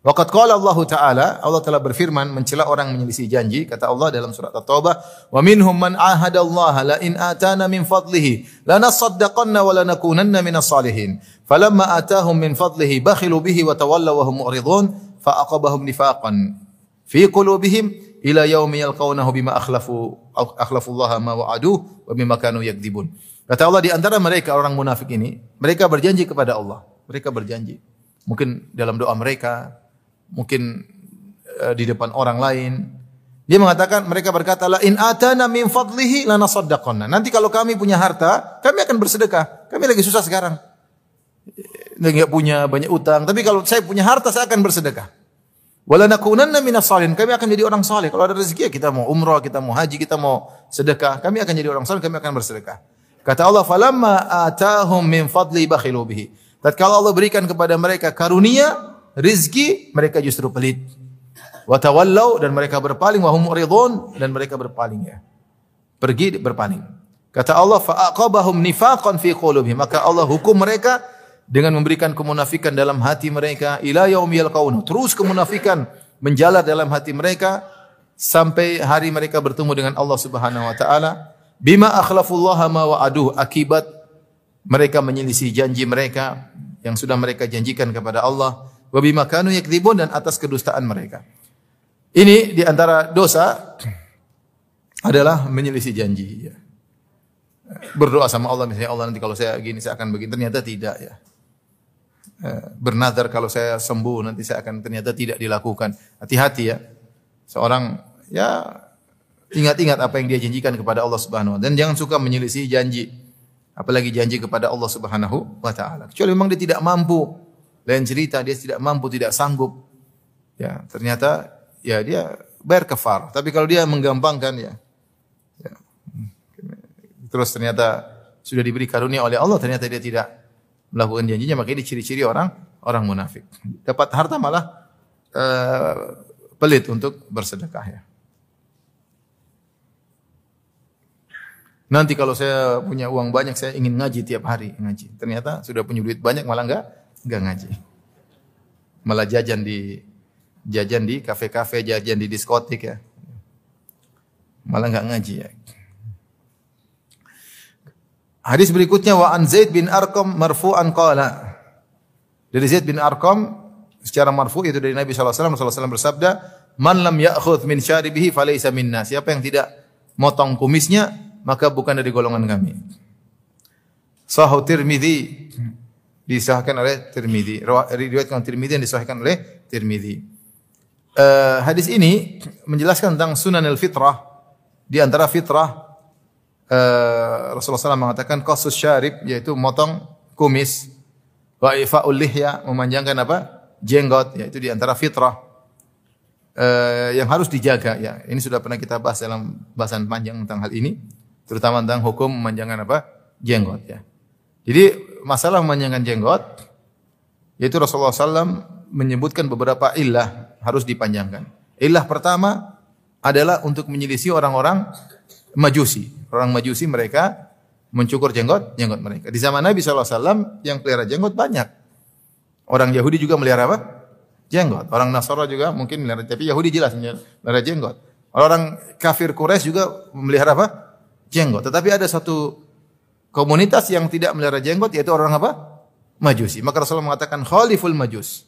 Waqad qala Allah Ta'ala, Allah telah berfirman mencela orang menyelisih janji, kata Allah dalam surat At-Taubah, "Wa minhum man ahada Allah la in atana min fadlihi lanasaddaqanna wa lanakunanna salihin." Falamma atahum min fadlihi bakhilu bihi wa tawallaw wa hum mu'ridun, fa aqabahum nifaqan fi qulubihim ila yaumi yalqawnahu bima akhlafu akhlafu Allah ma wa'aduh wa bima kanu yakdzibun. Kata Allah di antara mereka orang munafik ini, mereka berjanji kepada Allah. Mereka berjanji. Mungkin dalam doa mereka, mungkin uh, di depan orang lain. Dia mengatakan mereka berkata la in atana min fadlihi lanasaddaqanna. Nanti kalau kami punya harta, kami akan bersedekah. Kami lagi susah sekarang. Enggak punya banyak utang, tapi kalau saya punya harta saya akan bersedekah. Wala nakunanna minas salihin. Kami akan jadi orang saleh. Kalau ada rezeki ya kita mau umrah, kita mau haji, kita mau sedekah, kami akan jadi orang saleh, kami akan bersedekah. Kata Allah, "Falamma atahum min fadli bakhilu bihi." Tatkala Allah berikan kepada mereka karunia, rizki, mereka justru pelit. Wa tawallau dan mereka berpaling wa hum dan mereka berpaling ya. Pergi berpaling. Kata Allah fa aqabahum nifaqan fi qulubihim. Maka Allah hukum mereka dengan memberikan kemunafikan dalam hati mereka ila yaumil. Terus kemunafikan menjalar dalam hati mereka sampai hari mereka bertemu dengan Allah Subhanahu wa taala. Bima akhlafullaha ma wa'aduh akibat mereka menyelisih janji mereka yang sudah mereka janjikan kepada Allah wa bima kanu yakdzibun dan atas kedustaan mereka. Ini di antara dosa adalah menyelisih janji. Ya. berdoa sama Allah misalnya Allah nanti kalau saya gini saya akan begini ternyata tidak ya. Eh, Bernazar kalau saya sembuh nanti saya akan ternyata tidak dilakukan. Hati-hati ya. Seorang ya ingat-ingat apa yang dia janjikan kepada Allah Subhanahu wa taala dan jangan suka menyelisih janji. Apalagi janji kepada Allah Subhanahu wa taala. Kecuali memang dia tidak mampu. Lain cerita dia tidak mampu, tidak sanggup. Ya, ternyata ya dia bayar kafar. Tapi kalau dia menggampangkan ya, ya terus ternyata sudah diberi karunia oleh Allah ternyata dia tidak melakukan janjinya maka ini ciri-ciri orang orang munafik. Dapat harta malah uh, pelit untuk bersedekah ya. Nanti kalau saya punya uang banyak saya ingin ngaji tiap hari ngaji. Ternyata sudah punya duit banyak malah enggak enggak ngaji. Malah jajan di jajan di kafe-kafe, jajan di diskotik ya. Malah enggak ngaji ya. Hadis berikutnya wa an Zaid bin Arqam marfu'an qala. Dari Zaid bin Arqam secara marfu itu dari Nabi sallallahu alaihi wasallam SAW bersabda, "Man lam ya'khudh min syaribihi falaysa minna." Siapa yang tidak motong kumisnya maka bukan dari golongan kami. Sahih Tirmizi disahkan oleh Tirmizi. Riwayatkan Tirmizi yang disahkan oleh Tirmizi. Uh, hadis ini menjelaskan tentang sunan al-fitrah. Di antara fitrah uh, Rasulullah SAW mengatakan qasus syarib yaitu motong kumis. Wa ifa'ul lihya memanjangkan apa? jenggot yaitu di antara fitrah uh, yang harus dijaga ya. Ini sudah pernah kita bahas dalam bahasan panjang tentang hal ini terutama tentang hukum memanjangkan apa? jenggot ya. Jadi masalah memanjangkan jenggot yaitu Rasulullah SAW menyebutkan beberapa ilah harus dipanjangkan. Ilah pertama adalah untuk menyelisih orang-orang majusi. Orang majusi mereka mencukur jenggot, jenggot mereka. Di zaman Nabi SAW yang pelihara jenggot banyak. Orang Yahudi juga melihara apa? Jenggot. Orang Nasara juga mungkin melihara, tapi Yahudi jelas melihara jenggot. Orang kafir Quraisy juga memelihara apa? jenggot. Tetapi ada satu komunitas yang tidak melihara jenggot yaitu orang apa? Majusi. Maka Rasulullah mengatakan khaliful majus.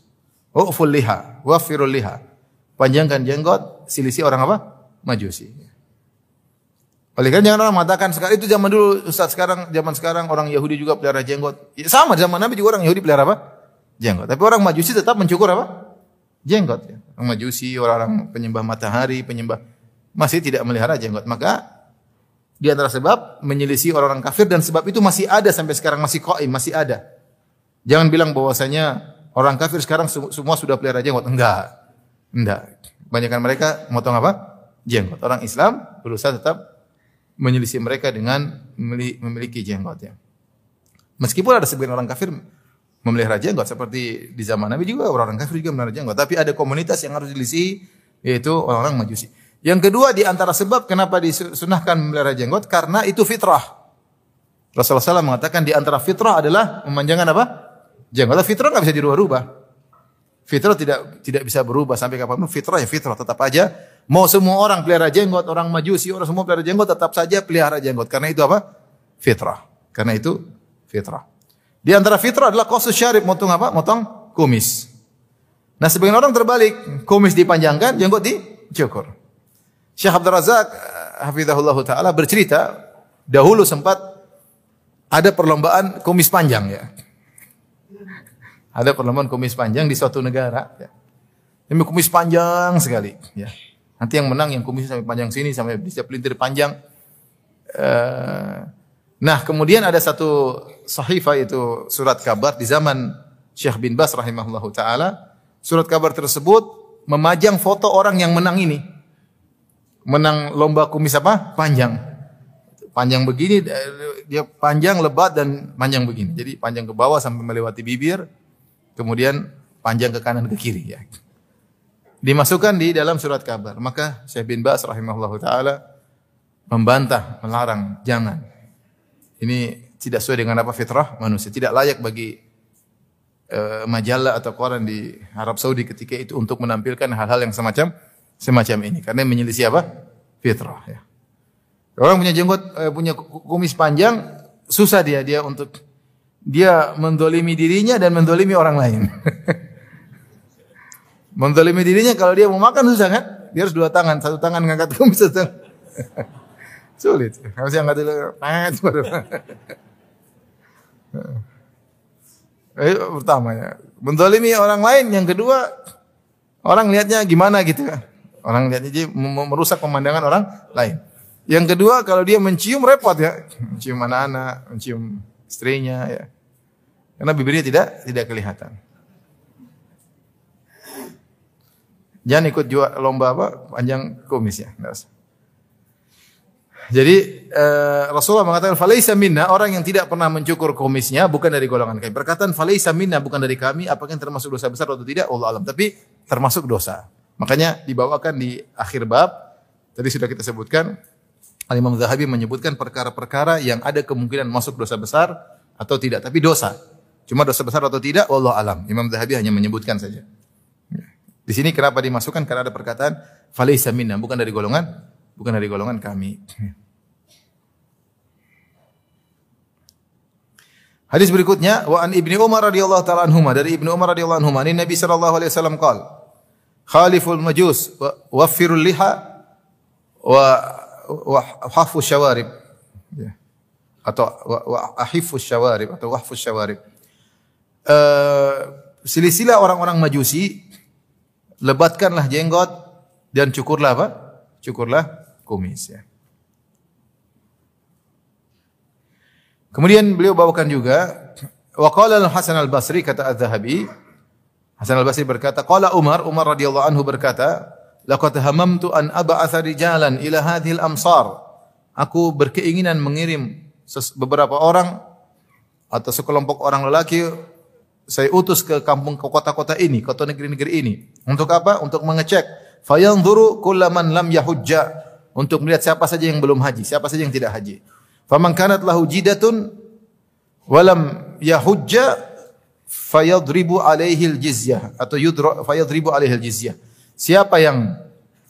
Uful liha, wafirul liha. Panjangkan jenggot, silisi orang apa? Majusi. Oleh karena jangan orang mengatakan sekarang itu zaman dulu Ustaz sekarang zaman sekarang orang Yahudi juga pelihara jenggot. Ya, sama zaman Nabi juga orang Yahudi pelihara apa? Jenggot. Tapi orang Majusi tetap mencukur apa? Jenggot ya. Orang Majusi, orang-orang penyembah matahari, penyembah masih tidak melihara jenggot. Maka di antara sebab menyelisih orang-orang kafir dan sebab itu masih ada sampai sekarang masih qaim, masih ada. Jangan bilang bahwasanya orang kafir sekarang semua sudah pelihara jenggot. Enggak. Enggak. Kebanyakan mereka motong apa? Jenggot. Orang Islam berusaha tetap menyelisih mereka dengan memiliki jenggot ya. Meskipun ada sebagian orang kafir memelihara jenggot seperti di zaman Nabi juga orang-orang kafir juga memelihara jenggot, tapi ada komunitas yang harus dilisih yaitu orang-orang Majusi. Yang kedua di antara sebab kenapa disunahkan memelihara jenggot karena itu fitrah. Rasulullah SAW mengatakan di antara fitrah adalah memanjangkan apa? Jenggot. Fitrah nggak bisa dirubah-rubah. Fitrah tidak tidak bisa berubah sampai kapan pun. Fitrah ya fitrah tetap aja. Mau semua orang pelihara jenggot, orang majusi, orang semua pelihara jenggot tetap saja pelihara jenggot. Karena itu apa? Fitrah. Karena itu fitrah. Di antara fitrah adalah kosus syarif, motong apa? Motong kumis. Nah sebagian orang terbalik, kumis dipanjangkan, jenggot dicukur. Syekh Abdul Razak eh, hafizahullah taala bercerita dahulu sempat ada perlombaan kumis panjang ya. Ada perlombaan kumis panjang di suatu negara ya. Ini kumis panjang sekali ya. Nanti yang menang yang kumis sampai panjang sini sampai bisa pelintir panjang. Uh, nah, kemudian ada satu sahifah itu surat kabar di zaman Syekh bin Bas rahimahullahu taala. Surat kabar tersebut memajang foto orang yang menang ini menang lomba kumis apa? Panjang. Panjang begini, dia panjang, lebat, dan panjang begini. Jadi panjang ke bawah sampai melewati bibir, kemudian panjang ke kanan ke kiri. Ya. Dimasukkan di dalam surat kabar. Maka Syekh bin Bas rahimahullah ta'ala membantah, melarang, jangan. Ini tidak sesuai dengan apa fitrah manusia. Tidak layak bagi uh, majalah atau koran di Arab Saudi ketika itu untuk menampilkan hal-hal yang semacam semacam ini karena menyelisih apa? Fitrah ya. Orang punya jenggot eh, punya kumis panjang susah dia dia untuk dia mendolimi dirinya dan mendolimi orang lain. *laughs* mendolimi dirinya kalau dia mau makan susah kan? Dia harus dua tangan, satu tangan ngangkat kumis, satu tangan. *laughs* Sulit. Harus yang dulu. Pet, *laughs* baru. Eh, pertama ya. Mendolimi orang lain. Yang kedua, orang lihatnya gimana gitu kan. Orang lihatnya jadi merusak pemandangan orang lain. Yang kedua, kalau dia mencium repot ya. Mencium anak-anak, mencium istrinya ya. Karena bibirnya tidak tidak kelihatan. Jangan ikut jual lomba apa panjang kumis ya. Jadi eh, Rasulullah mengatakan falaisa minna orang yang tidak pernah mencukur kumisnya bukan dari golongan kami. Perkataan falaisa minna bukan dari kami apakah yang termasuk dosa besar atau tidak Allah alam tapi termasuk dosa. Makanya dibawakan di akhir bab tadi sudah kita sebutkan Al Imam Zahabi menyebutkan perkara-perkara yang ada kemungkinan masuk dosa besar atau tidak tapi dosa. Cuma dosa besar atau tidak Allah alam. Imam Zahabi hanya menyebutkan saja. Di sini kenapa dimasukkan karena ada perkataan falaisa minna bukan dari golongan bukan dari golongan kami. Hadis berikutnya wa an Ibnu Umar radhiyallahu taala anhuma dari Ibnu Umar radhiyallahu anhuma ini Nabi sallallahu alaihi wasallam qaal khaliful majus wa waffirul liha wa wa hafu syawarib. Ya. atau wa, wa ahifu syawarib atau wahfu syawarib. Uh, silsilah orang-orang majusi lebatkanlah jenggot dan cukurlah apa? Cukurlah kumis ya. Kemudian beliau bawakan juga wa qala Al-Hasan Al-Basri kata Az-Zahabi Hasan Al-Basri berkata qala Umar Umar radhiyallahu anhu berkata laqad hamamtu an ab'atha rijalan ila hadhil amsar aku berkeinginan mengirim beberapa orang atau sekelompok orang lelaki saya utus ke kampung ke kota-kota ini, kota negeri-negeri ini. Untuk apa? Untuk mengecek fayanzuru kullaman lam yahujja untuk melihat siapa saja yang belum haji, siapa saja yang tidak haji. Faman kanat lahu jidatun walam yahujja fayadribu alaihi jizyah atau yudra fayadribu alaihi jizyah. Siapa yang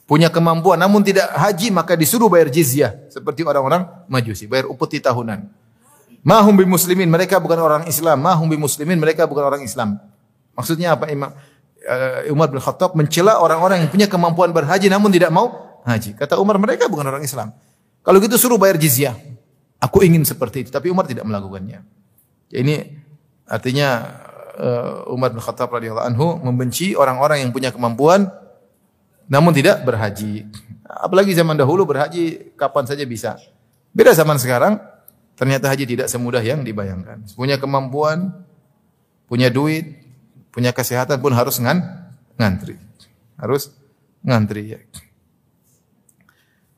punya kemampuan namun tidak haji maka disuruh bayar jizyah seperti orang-orang Majusi, bayar upeti tahunan. Mahum bi muslimin, mereka bukan orang Islam. Mahum bi muslimin, mereka bukan orang Islam. Maksudnya apa Imam uh, Umar bin Khattab mencela orang-orang yang punya kemampuan berhaji namun tidak mau haji. Kata Umar, mereka bukan orang Islam. Kalau gitu suruh bayar jizyah. Aku ingin seperti itu, tapi Umar tidak melakukannya. Ya, ini artinya uh, Umar bin Khattab radhiyallahu anhu membenci orang-orang yang punya kemampuan namun tidak berhaji. Apalagi zaman dahulu berhaji kapan saja bisa. Beda zaman sekarang, ternyata haji tidak semudah yang dibayangkan. Punya kemampuan, punya duit, punya kesehatan pun harus ngan, ngantri. Harus ngantri ya.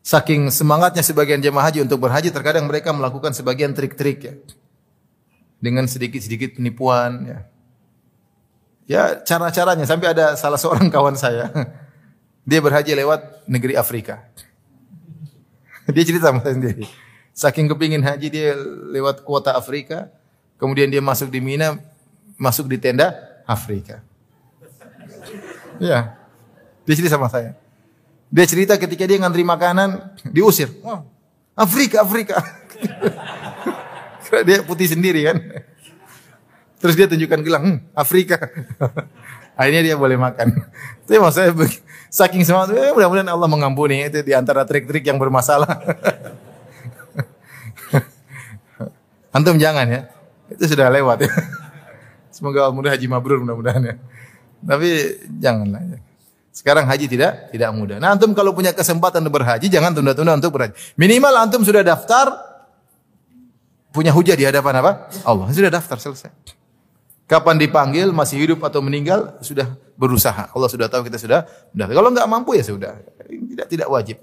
Saking semangatnya sebagian jemaah haji untuk berhaji, terkadang mereka melakukan sebagian trik-trik ya. Dengan sedikit-sedikit penipuan ya. Ya cara-caranya sampai ada salah seorang *laughs* kawan saya dia berhaji lewat negeri Afrika. Dia cerita sama saya sendiri. Saking kepingin haji dia lewat kuota Afrika, kemudian dia masuk di Mina, masuk di tenda Afrika. Ya, dia cerita sama saya. Dia cerita ketika dia ngantri makanan, diusir. Wah, Afrika, Afrika. *laughs* dia putih sendiri kan. Terus dia tunjukkan gelang, hm, Afrika. *laughs* Akhirnya dia boleh makan. *laughs* Tapi maksudnya saking semangat, eh, mudah-mudahan Allah mengampuni itu di antara trik-trik yang bermasalah. *laughs* Antum jangan ya. Itu sudah lewat ya. Semoga mudah haji mabrur mudah-mudahan ya. Tapi janganlah ya. Sekarang haji tidak tidak mudah. Nah, antum kalau punya kesempatan untuk berhaji jangan tunda-tunda untuk berhaji. Minimal antum sudah daftar punya hujah di hadapan apa? Allah. Sudah daftar selesai. Kapan dipanggil, masih hidup atau meninggal, sudah berusaha. Allah sudah tahu kita sudah mendaftar. Kalau nggak mampu ya sudah. Tidak tidak wajib.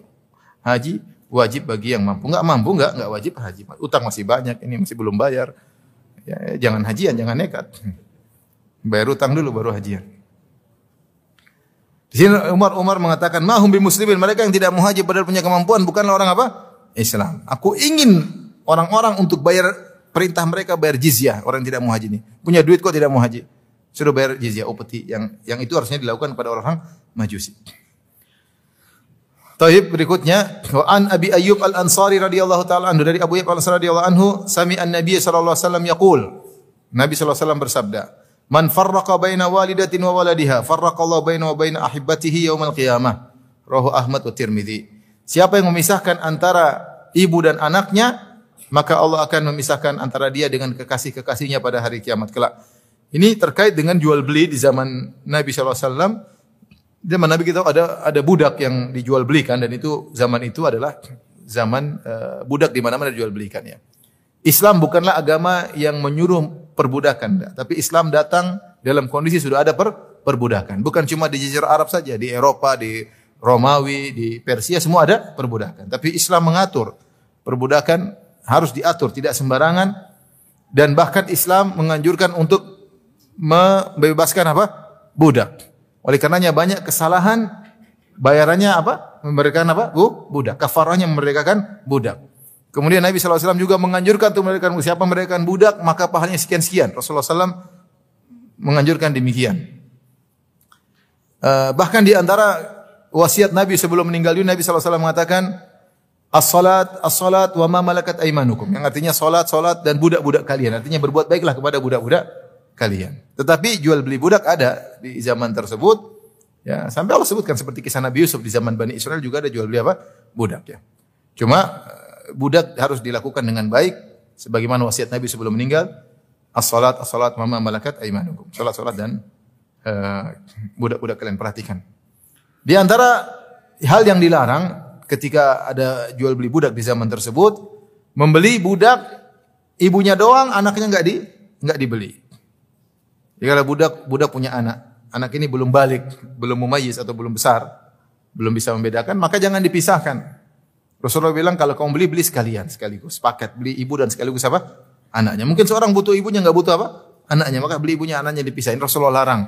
Haji wajib bagi yang mampu. Nggak mampu nggak nggak wajib haji. Utang masih banyak, ini masih belum bayar. Ya, jangan hajian, jangan nekat. Bayar utang dulu baru hajian. Di sini Umar Umar mengatakan, "Mahum bi muslimin." Mereka yang tidak mau haji padahal punya kemampuan bukanlah orang apa? Islam. Aku ingin orang-orang untuk bayar perintah mereka bayar jizyah orang yang tidak mau haji ini. Punya duit kok tidak mau haji. Suruh bayar jizyah upeti yang yang itu harusnya dilakukan kepada orang Majusi. Taib berikutnya wa an Abi Ayyub Al-Ansari radhiyallahu taala anhu dari Abu Ayyub Al-Ansari radhiyallahu anhu sami an-nabiy sallallahu alaihi wasallam yaqul Nabi sallallahu alaihi wasallam bersabda Man farraqa baina walidatin wa waladiha farraqa Allah baina wa baina ahibbatihi yaumal qiyamah. Rawahu Ahmad wa Tirmidzi. Siapa yang memisahkan antara ibu dan anaknya, maka Allah akan memisahkan antara dia dengan kekasih-kekasihnya pada hari kiamat kelak. Ini terkait dengan jual beli di zaman Nabi SAW. Zaman Nabi kita ada ada budak yang dijual belikan dan itu zaman itu adalah zaman uh, budak di mana-mana dijual belikan ya. Islam bukanlah agama yang menyuruh perbudakan, tapi Islam datang dalam kondisi sudah ada per, perbudakan. Bukan cuma di Jazirah Arab saja, di Eropa, di Romawi, di Persia semua ada perbudakan. Tapi Islam mengatur perbudakan harus diatur, tidak sembarangan dan bahkan Islam menganjurkan untuk membebaskan apa? budak. Oleh karenanya banyak kesalahan bayarannya apa? Memberikan apa? Bu, budak. Kafarahnya memerdekakan budak. Kemudian Nabi SAW juga menganjurkan untuk memberikan siapa memberikan budak maka pahalanya sekian-sekian. Rasulullah SAW menganjurkan demikian. Uh, bahkan di antara wasiat Nabi sebelum meninggal dunia Nabi SAW mengatakan as-salat as-salat wa ma malakat aimanukum yang artinya salat salat dan budak-budak kalian artinya berbuat baiklah kepada budak-budak kalian. Tetapi jual beli budak ada di zaman tersebut. Ya, sampai Allah sebutkan seperti kisah Nabi Yusuf di zaman Bani Israel juga ada jual beli apa? Budak ya. Cuma eh, budak harus dilakukan dengan baik sebagaimana wasiat Nabi sebelum meninggal. As-salat as-salat mama malakat aimanukum. Salat-salat dan uh, budak-budak kalian perhatikan. Di antara hal yang dilarang ketika ada jual beli budak di zaman tersebut, membeli budak ibunya doang, anaknya enggak di enggak dibeli. Jadi kalau budak budak punya anak, anak ini belum balik, belum mumayyiz atau belum besar, belum bisa membedakan, maka jangan dipisahkan. Rasulullah bilang kalau kamu beli beli sekalian sekaligus, paket beli ibu dan sekaligus apa? Anaknya. Mungkin seorang butuh ibunya nggak butuh apa? Anaknya, maka beli ibunya anaknya dipisahin. Rasulullah larang.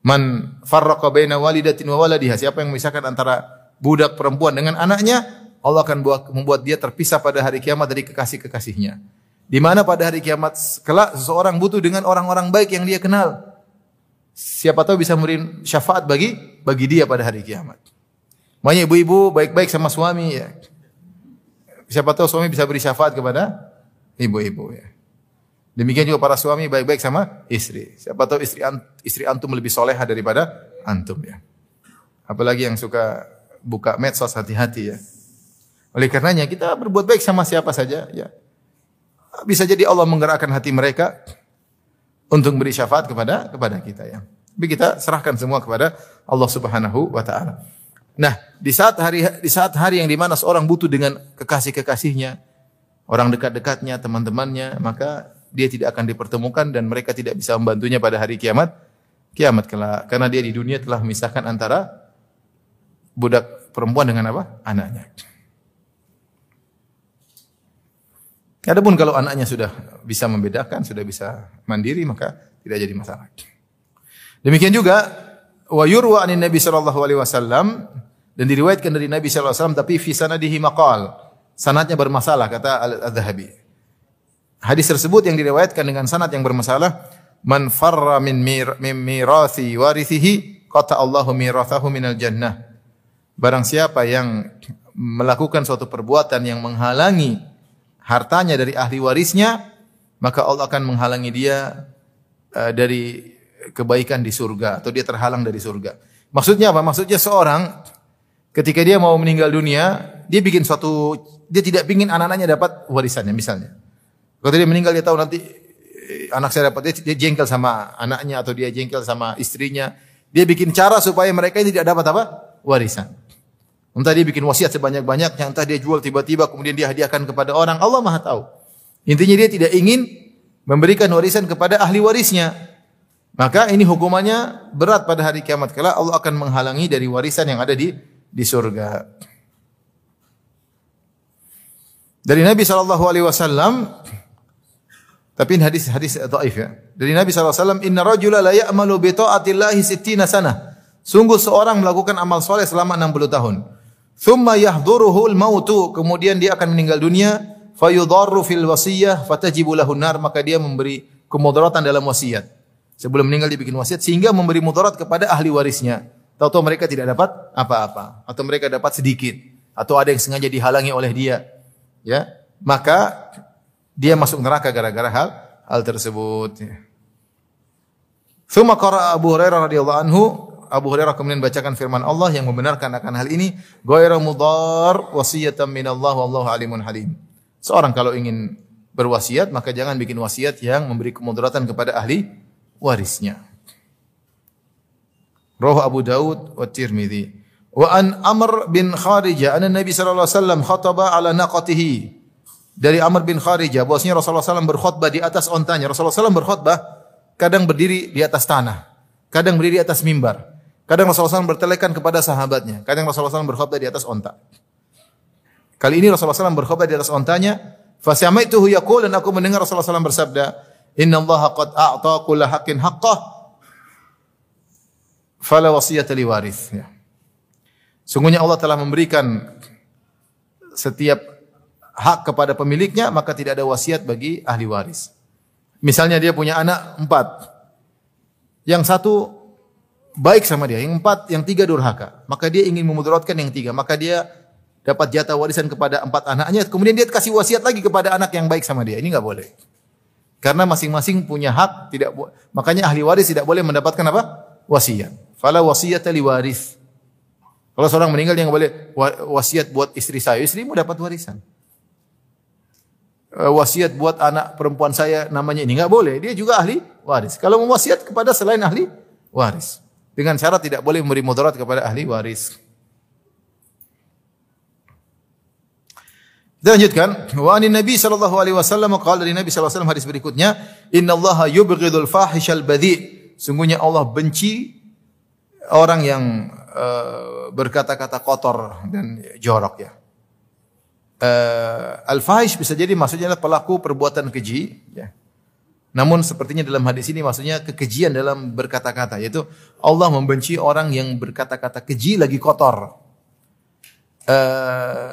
Man farraqa baina walidatin wa waladiha. Siapa yang memisahkan antara budak perempuan dengan anaknya, Allah akan buat, membuat dia terpisah pada hari kiamat dari kekasih-kekasihnya. Di mana pada hari kiamat kelak seseorang butuh dengan orang-orang baik yang dia kenal. Siapa tahu bisa memberi syafaat bagi bagi dia pada hari kiamat. Banyak ibu-ibu baik-baik sama suami ya. Siapa tahu suami bisa beri syafaat kepada ibu-ibu ya. Demikian juga para suami baik-baik sama istri. Siapa tahu istri istri antum lebih soleha daripada antum ya. Apalagi yang suka buka medsos hati-hati ya. Oleh karenanya kita berbuat baik sama siapa saja ya. Bisa jadi Allah menggerakkan hati mereka untuk beri syafaat kepada kepada kita ya. Tapi kita serahkan semua kepada Allah Subhanahu wa taala. Nah, di saat hari di saat hari yang di mana seorang butuh dengan kekasih-kekasihnya, orang dekat-dekatnya, teman-temannya, maka dia tidak akan dipertemukan dan mereka tidak bisa membantunya pada hari kiamat. Kiamat kelak karena dia di dunia telah memisahkan antara budak perempuan dengan apa? anaknya. Adapun kalau anaknya sudah bisa membedakan, sudah bisa mandiri, maka tidak jadi masalah. Demikian juga wa yurwa anin Nabi sallallahu alaihi wasallam dan diriwayatkan dari Nabi sallallahu alaihi wasallam tapi fi sanadihi maqal. Sanadnya bermasalah kata Al-Adzahabi. Hadis tersebut yang diriwayatkan dengan sanad yang bermasalah, man farra min mir, min mirathi warithihi qata Allahu mirathahu minal jannah. Barang siapa yang melakukan suatu perbuatan yang menghalangi hartanya dari ahli warisnya, maka Allah akan menghalangi dia uh, dari kebaikan di surga atau dia terhalang dari surga. Maksudnya apa? Maksudnya seorang ketika dia mau meninggal dunia, dia bikin suatu dia tidak ingin anak-anaknya dapat warisannya misalnya. Kalau dia meninggal dia tahu nanti eh, anak saya dapat dia, dia jengkel sama anaknya atau dia jengkel sama istrinya. Dia bikin cara supaya mereka ini tidak dapat apa? warisan. Entah dia bikin wasiat sebanyak-banyaknya, entah dia jual tiba-tiba kemudian dia hadiahkan kepada orang. Allah Maha tahu. Intinya dia tidak ingin memberikan warisan kepada ahli warisnya. Maka ini hukumannya berat pada hari kiamat kala Allah akan menghalangi dari warisan yang ada di di surga. Dari Nabi sallallahu alaihi wasallam tapi ini hadis hadis dhaif ya. Dari Nabi wasallam, "Inna rajula la ya'malu bi ta'atillahi sittina sana." Sungguh seorang melakukan amal soleh selama 60 tahun. Thumma yahduruhul mautu. Kemudian dia akan meninggal dunia. Fayudarru fil wasiyah fatajibu lahun nar. Maka dia memberi kemudaratan dalam wasiat. Sebelum meninggal dia bikin wasiat. Sehingga memberi mudarat kepada ahli warisnya. Tahu-tahu mereka tidak dapat apa-apa. Atau mereka dapat sedikit. Atau ada yang sengaja dihalangi oleh dia. Ya, Maka dia masuk neraka gara-gara hal hal tersebut. Thumma qara Abu Hurairah radhiyallahu anhu Abu Hurairah kemudian bacakan firman Allah yang membenarkan akan hal ini, "Ghairu mudhar wasiyatan minallah wallahu alimun halim." Seorang kalau ingin berwasiat maka jangan bikin wasiat yang memberi kemudaratan kepada ahli warisnya. Roh Abu Daud wa Tirmidzi. Wa an Amr bin Kharijah anna Nabi sallallahu alaihi wasallam khataba ala naqatihi. Dari Amr bin Kharijah bahwasanya Rasulullah SAW berkhutbah di atas ontanya. Rasulullah SAW berkhutbah kadang berdiri di atas tanah kadang berdiri di atas mimbar. Kadang Rasulullah SAW bertelekan kepada sahabatnya. Kadang Rasulullah SAW berkhutbah di atas onta. Kali ini Rasulullah SAW berkhutbah di atas ontanya. Fasamaituhu yaqul dan aku mendengar Rasulullah SAW bersabda, Inna Allah qad a'ta kulla haqqin haqqah fala wasiyata li waris. Ya. Sungguhnya Allah telah memberikan setiap hak kepada pemiliknya, maka tidak ada wasiat bagi ahli waris. Misalnya dia punya anak empat, yang satu baik sama dia, yang empat, yang tiga durhaka. Maka dia ingin memudaratkan yang tiga. Maka dia dapat jatah warisan kepada empat anaknya. Kemudian dia kasih wasiat lagi kepada anak yang baik sama dia. Ini nggak boleh. Karena masing-masing punya hak. Tidak makanya ahli waris tidak boleh mendapatkan apa? Wasiat. Fala wasiat li waris. Kalau seorang meninggal yang boleh wasiat buat istri saya, istrimu dapat warisan. Eh, wasiat buat anak perempuan saya namanya ini nggak boleh. Dia juga ahli waris. Kalau mau wasiat kepada selain ahli waris. Dengan syarat tidak boleh memberi mudarat kepada ahli waris. Kita lanjutkan. Wa anin Nabi sallallahu alaihi wasallam qala dari Nabi sallallahu alaihi wasallam hadis berikutnya, "Innallaha yubghidul fahishal badhi." Sungguhnya Allah benci orang yang uh, berkata-kata kotor dan jorok ya uh, al-fahish bisa jadi maksudnya adalah pelaku perbuatan keji ya. Namun sepertinya dalam hadis ini maksudnya kekejian dalam berkata-kata yaitu Allah membenci orang yang berkata-kata keji lagi kotor. Uh,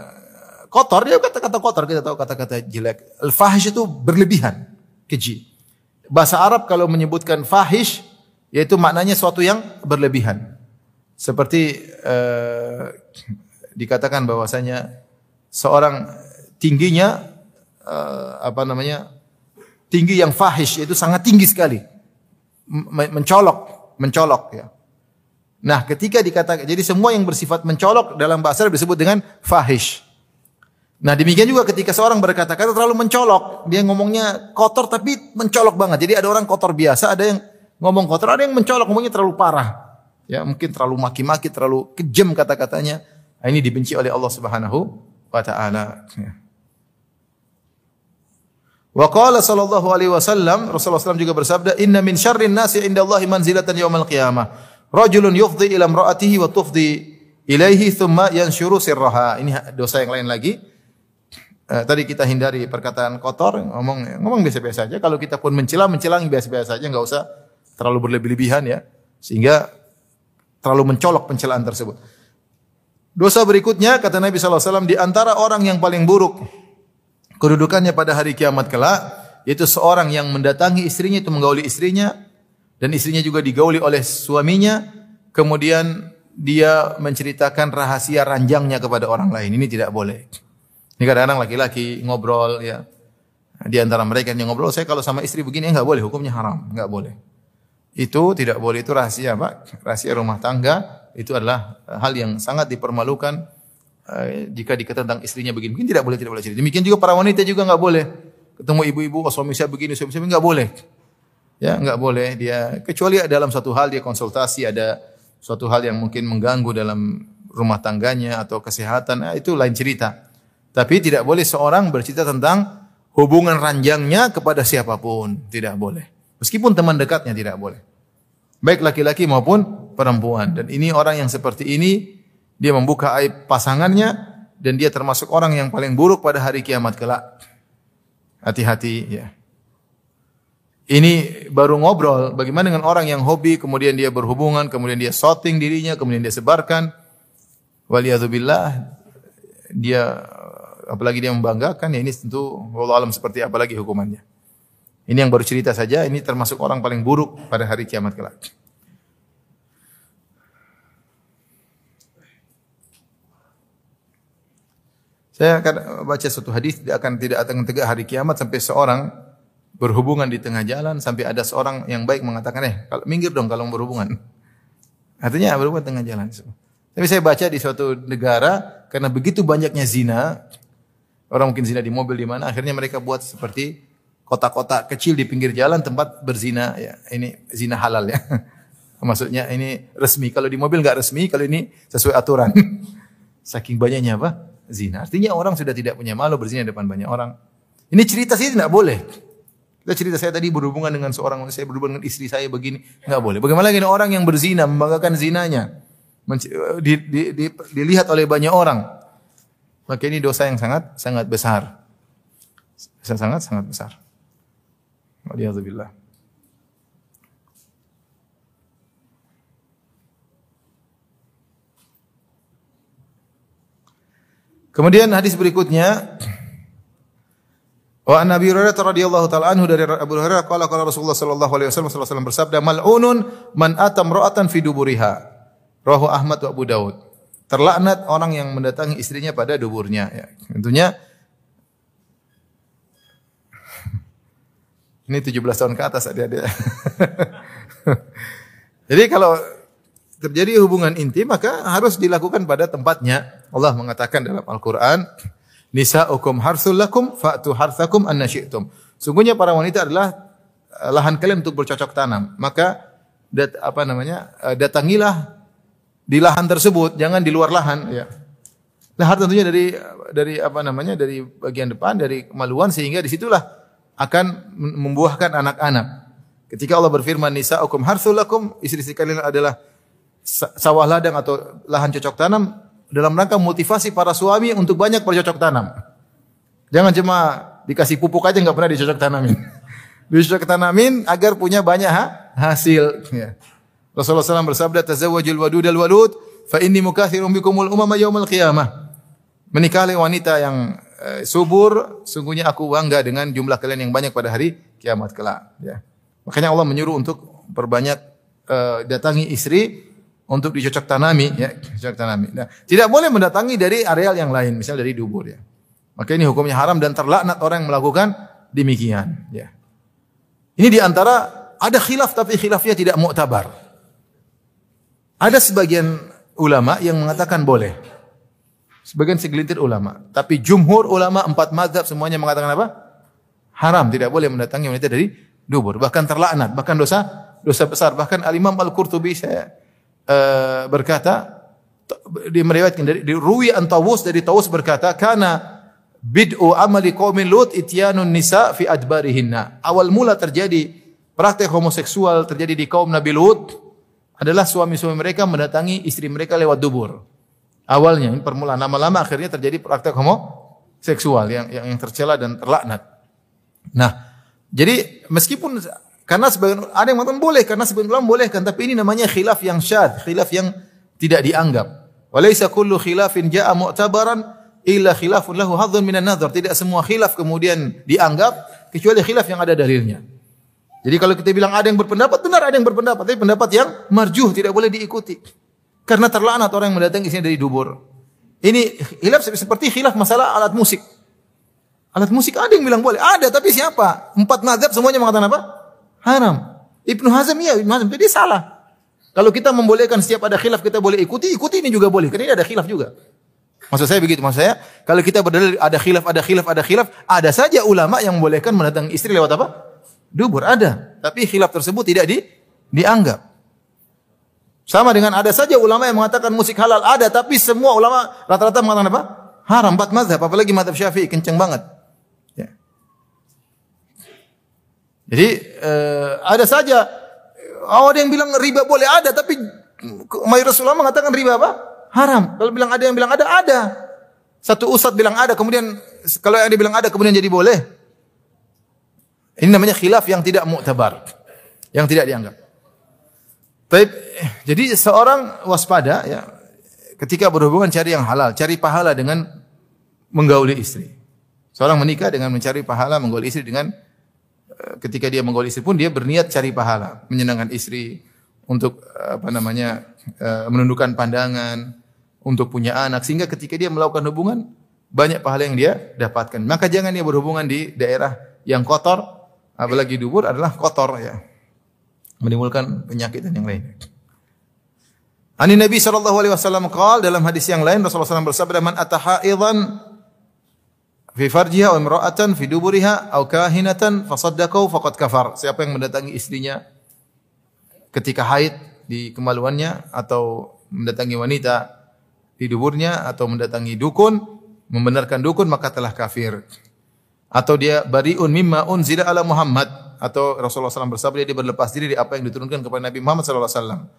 kotor dia kata-kata kotor kita tahu kata-kata jelek. Al-fahish itu berlebihan, keji. Bahasa Arab kalau menyebutkan fahish yaitu maknanya suatu yang berlebihan. Seperti uh, dikatakan bahwasanya seorang tingginya uh, apa namanya tinggi yang fahish itu sangat tinggi sekali. Mencolok mencolok ya. Nah ketika dikatakan jadi semua yang bersifat mencolok dalam bahasa Arab disebut dengan fahish. Nah demikian juga ketika seorang berkata-kata terlalu mencolok dia ngomongnya kotor tapi mencolok banget. Jadi ada orang kotor biasa ada yang ngomong kotor ada yang mencolok ngomongnya terlalu parah. Ya mungkin terlalu maki-maki terlalu kejam kata-katanya. Nah, ini dibenci oleh Allah Subhanahu wa taala. Wa qala sallallahu alaihi wasallam Rasulullah SAW juga bersabda inna min syarrin nasi indallahi manzilatan yaumal qiyamah. Rajulun yufdi ila imraatihi wa tufdi ilaihi thumma yanshuru sirraha. Ini dosa yang lain lagi. Eh, tadi kita hindari perkataan kotor ngomong ngomong biasa-biasa saja kalau kita pun mencela mencela biasa-biasa saja enggak usah terlalu berlebih-lebihan ya. Sehingga terlalu mencolok pencelaan tersebut. Dosa berikutnya kata Nabi SAW di antara orang yang paling buruk kedudukannya pada hari kiamat kelak yaitu seorang yang mendatangi istrinya itu menggauli istrinya dan istrinya juga digauli oleh suaminya. Kemudian dia menceritakan rahasia ranjangnya kepada orang lain. Ini tidak boleh. Ini kadang-kadang laki-laki ngobrol ya. Di antara mereka yang ngobrol saya kalau sama istri begini enggak boleh hukumnya haram. Enggak boleh. Itu tidak boleh. Itu rahasia Pak. Rahasia rumah tangga itu adalah hal yang sangat dipermalukan jika dikatakan tentang istrinya begini. Mungkin tidak boleh tidak boleh. Demikian juga para wanita juga nggak boleh ketemu ibu-ibu oh, suami saya begini suami saya nggak boleh. Ya nggak boleh dia kecuali dalam satu hal dia konsultasi ada suatu hal yang mungkin mengganggu dalam rumah tangganya atau kesehatan nah, itu lain cerita. Tapi tidak boleh seorang bercerita tentang hubungan ranjangnya kepada siapa pun, tidak boleh. Meskipun teman dekatnya tidak boleh. Baik laki-laki maupun perempuan. Dan ini orang yang seperti ini, dia membuka aib pasangannya, dan dia termasuk orang yang paling buruk pada hari kiamat kelak. Hati-hati ya. Ini baru ngobrol, bagaimana dengan orang yang hobi, kemudian dia berhubungan, kemudian dia shooting dirinya, kemudian dia sebarkan. Waliyadzubillah, dia apalagi dia membanggakan, ya ini tentu Allah alam seperti apa lagi hukumannya. Ini yang baru cerita saja, ini termasuk orang paling buruk pada hari kiamat kelak. Saya akan baca satu hadis tidak akan tidak akan tegak hari kiamat sampai seorang berhubungan di tengah jalan sampai ada seorang yang baik mengatakan eh kalau minggir dong kalau berhubungan. Artinya berhubungan tengah jalan. Tapi saya baca di suatu negara karena begitu banyaknya zina, orang mungkin zina di mobil di mana, akhirnya mereka buat seperti kota-kota kecil di pinggir jalan tempat berzina. Ya, ini zina halal ya. *laughs* Maksudnya ini resmi. Kalau di mobil nggak resmi, kalau ini sesuai aturan. *laughs* Saking banyaknya apa? Zina. Artinya orang sudah tidak punya malu berzina di depan banyak orang. Ini cerita sih tidak boleh. Kita cerita saya tadi berhubungan dengan seorang saya berhubungan dengan istri saya begini, nggak boleh. Bagaimana lagi orang yang berzina membanggakan zinanya, di, di, di, dilihat oleh banyak orang, maka ini dosa yang sangat sangat besar, sangat sangat besar. Waliyahzubillah. Kemudian hadis berikutnya Wa an Nabi Hurairah radhiyallahu taala anhu dari Abu Hurairah qala qala Rasulullah sallallahu alaihi wasallam sallallahu alaihi bersabda mal'unun man atam ra'atan fi duburiha. Rawahu Ahmad wa Abu Daud. Terlaknat orang yang mendatangi istrinya pada duburnya ya. Tentunya *laughs* Ini 17 tahun ke atas adik-adik. *laughs* Jadi kalau terjadi hubungan intim maka harus dilakukan pada tempatnya. Allah mengatakan dalam Al-Qur'an Nisa'ukum harsul lakum fa'tu harsakum anna syi'tum. Sungguhnya para wanita adalah eh, lahan kalian untuk bercocok tanam. Maka dat, apa namanya? Eh, datangilah di lahan tersebut, jangan di luar lahan ya. Lahan tentunya dari dari apa namanya? dari bagian depan, dari kemaluan sehingga di situlah akan membuahkan anak-anak. Ketika Allah berfirman nisa'ukum harsul lakum, istri-istri kalian adalah sawah ladang atau lahan cocok tanam, dalam rangka motivasi para suami untuk banyak bercocok tanam. Jangan cuma dikasih pupuk aja nggak pernah dicocok tanamin. *laughs* Dicocok tanamin agar punya banyak ha? hasil. Ya. Rasulullah SAW bersabda, "Tazawwajul wadud al walud, fa inni mukathirun bikumul umama yaumal qiyamah." Menikahlah wanita yang eh, subur, sungguhnya aku bangga dengan jumlah kalian yang banyak pada hari kiamat kelak. Ya. Makanya Allah menyuruh untuk perbanyak eh, datangi istri untuk dicocok tanami ya, cocok tanami. Nah, tidak boleh mendatangi dari areal yang lain, misal dari dubur ya. Maka ini hukumnya haram dan terlaknat orang yang melakukan demikian ya. Ini di antara ada khilaf tapi khilafnya tidak muktabar. Ada sebagian ulama yang mengatakan boleh. Sebagian segelintir ulama, tapi jumhur ulama empat mazhab semuanya mengatakan apa? Haram, tidak boleh mendatangi wanita dari dubur, bahkan terlaknat, bahkan dosa dosa besar. Bahkan Al Imam Al Qurtubi saya uh, berkata di meriwayatkan dari di Ruwi an dari Tawus berkata karena bid'u amali qaumin Lut ityanun nisa fi adbarihinna. Awal mula terjadi praktek homoseksual terjadi di kaum Nabi Lut adalah suami-suami mereka mendatangi istri mereka lewat dubur. Awalnya ini permulaan lama-lama akhirnya terjadi praktek homoseksual yang yang, yang tercela dan terlaknat. Nah, jadi meskipun karena sebagian ada yang mengatakan boleh karena sebagian ulama bolehkan tapi ini namanya khilaf yang syad, khilaf yang tidak dianggap. Walaysa kullu khilafin jaa mu'tabaran illa khilafun lahu hadzun minan nazar. Tidak semua khilaf kemudian dianggap kecuali khilaf yang ada dalilnya. Jadi kalau kita bilang ada yang berpendapat benar ada yang berpendapat tapi pendapat yang marjuh tidak boleh diikuti. Karena terlaknat orang yang mendatangi isinya dari dubur. Ini khilaf seperti khilaf masalah alat musik. Alat musik ada yang bilang boleh, ada tapi siapa? Empat mazhab semuanya mengatakan apa? Haram. Ibnu Hazm ya, Ibnu Hazm jadi salah. Kalau kita membolehkan setiap ada khilaf kita boleh ikuti, ikuti ini juga boleh. Karena ini ada khilaf juga. Maksud saya begitu, maksud saya kalau kita berdalil ada khilaf, ada khilaf, ada khilaf, ada saja ulama yang membolehkan mendatangi istri lewat apa? Dubur ada, tapi khilaf tersebut tidak di, dianggap. Sama dengan ada saja ulama yang mengatakan musik halal ada, tapi semua ulama rata-rata mengatakan apa? Haram, empat mazhab, apalagi mazhab syafi'i, kenceng banget. Jadi uh, ada saja oh, ada yang bilang riba boleh ada tapi mayoritas ulama mengatakan riba apa? Haram. Kalau bilang ada yang bilang ada ada. Satu ustaz bilang ada kemudian kalau yang dibilang ada kemudian jadi boleh. Ini namanya khilaf yang tidak muktabar. Yang tidak dianggap. Baik, jadi seorang waspada ya ketika berhubungan cari yang halal, cari pahala dengan menggauli istri. Seorang menikah dengan mencari pahala menggauli istri dengan ketika dia menggauli istri pun dia berniat cari pahala, menyenangkan istri untuk eh, apa namanya eh, menundukkan pandangan, untuk punya anak sehingga ketika dia melakukan hubungan banyak pahala yang dia dapatkan. Maka jangan dia berhubungan di daerah yang kotor, apalagi dubur adalah kotor ya. Menimbulkan penyakit dan yang lain. Ani Nabi sallallahu alaihi wasallam qaal dalam hadis yang lain Rasulullah SAW bersabda man atahaidan fi farjiha wa imra'atan fi duburiha aw kahinatan fasaddaqau faqad kafar. Siapa yang mendatangi istrinya ketika haid di kemaluannya atau mendatangi wanita di duburnya atau mendatangi dukun membenarkan dukun maka telah kafir. Atau dia bariun mimma unzila ala Muhammad atau Rasulullah SAW bersabda dia berlepas diri dari apa yang diturunkan kepada Nabi Muhammad wasallam.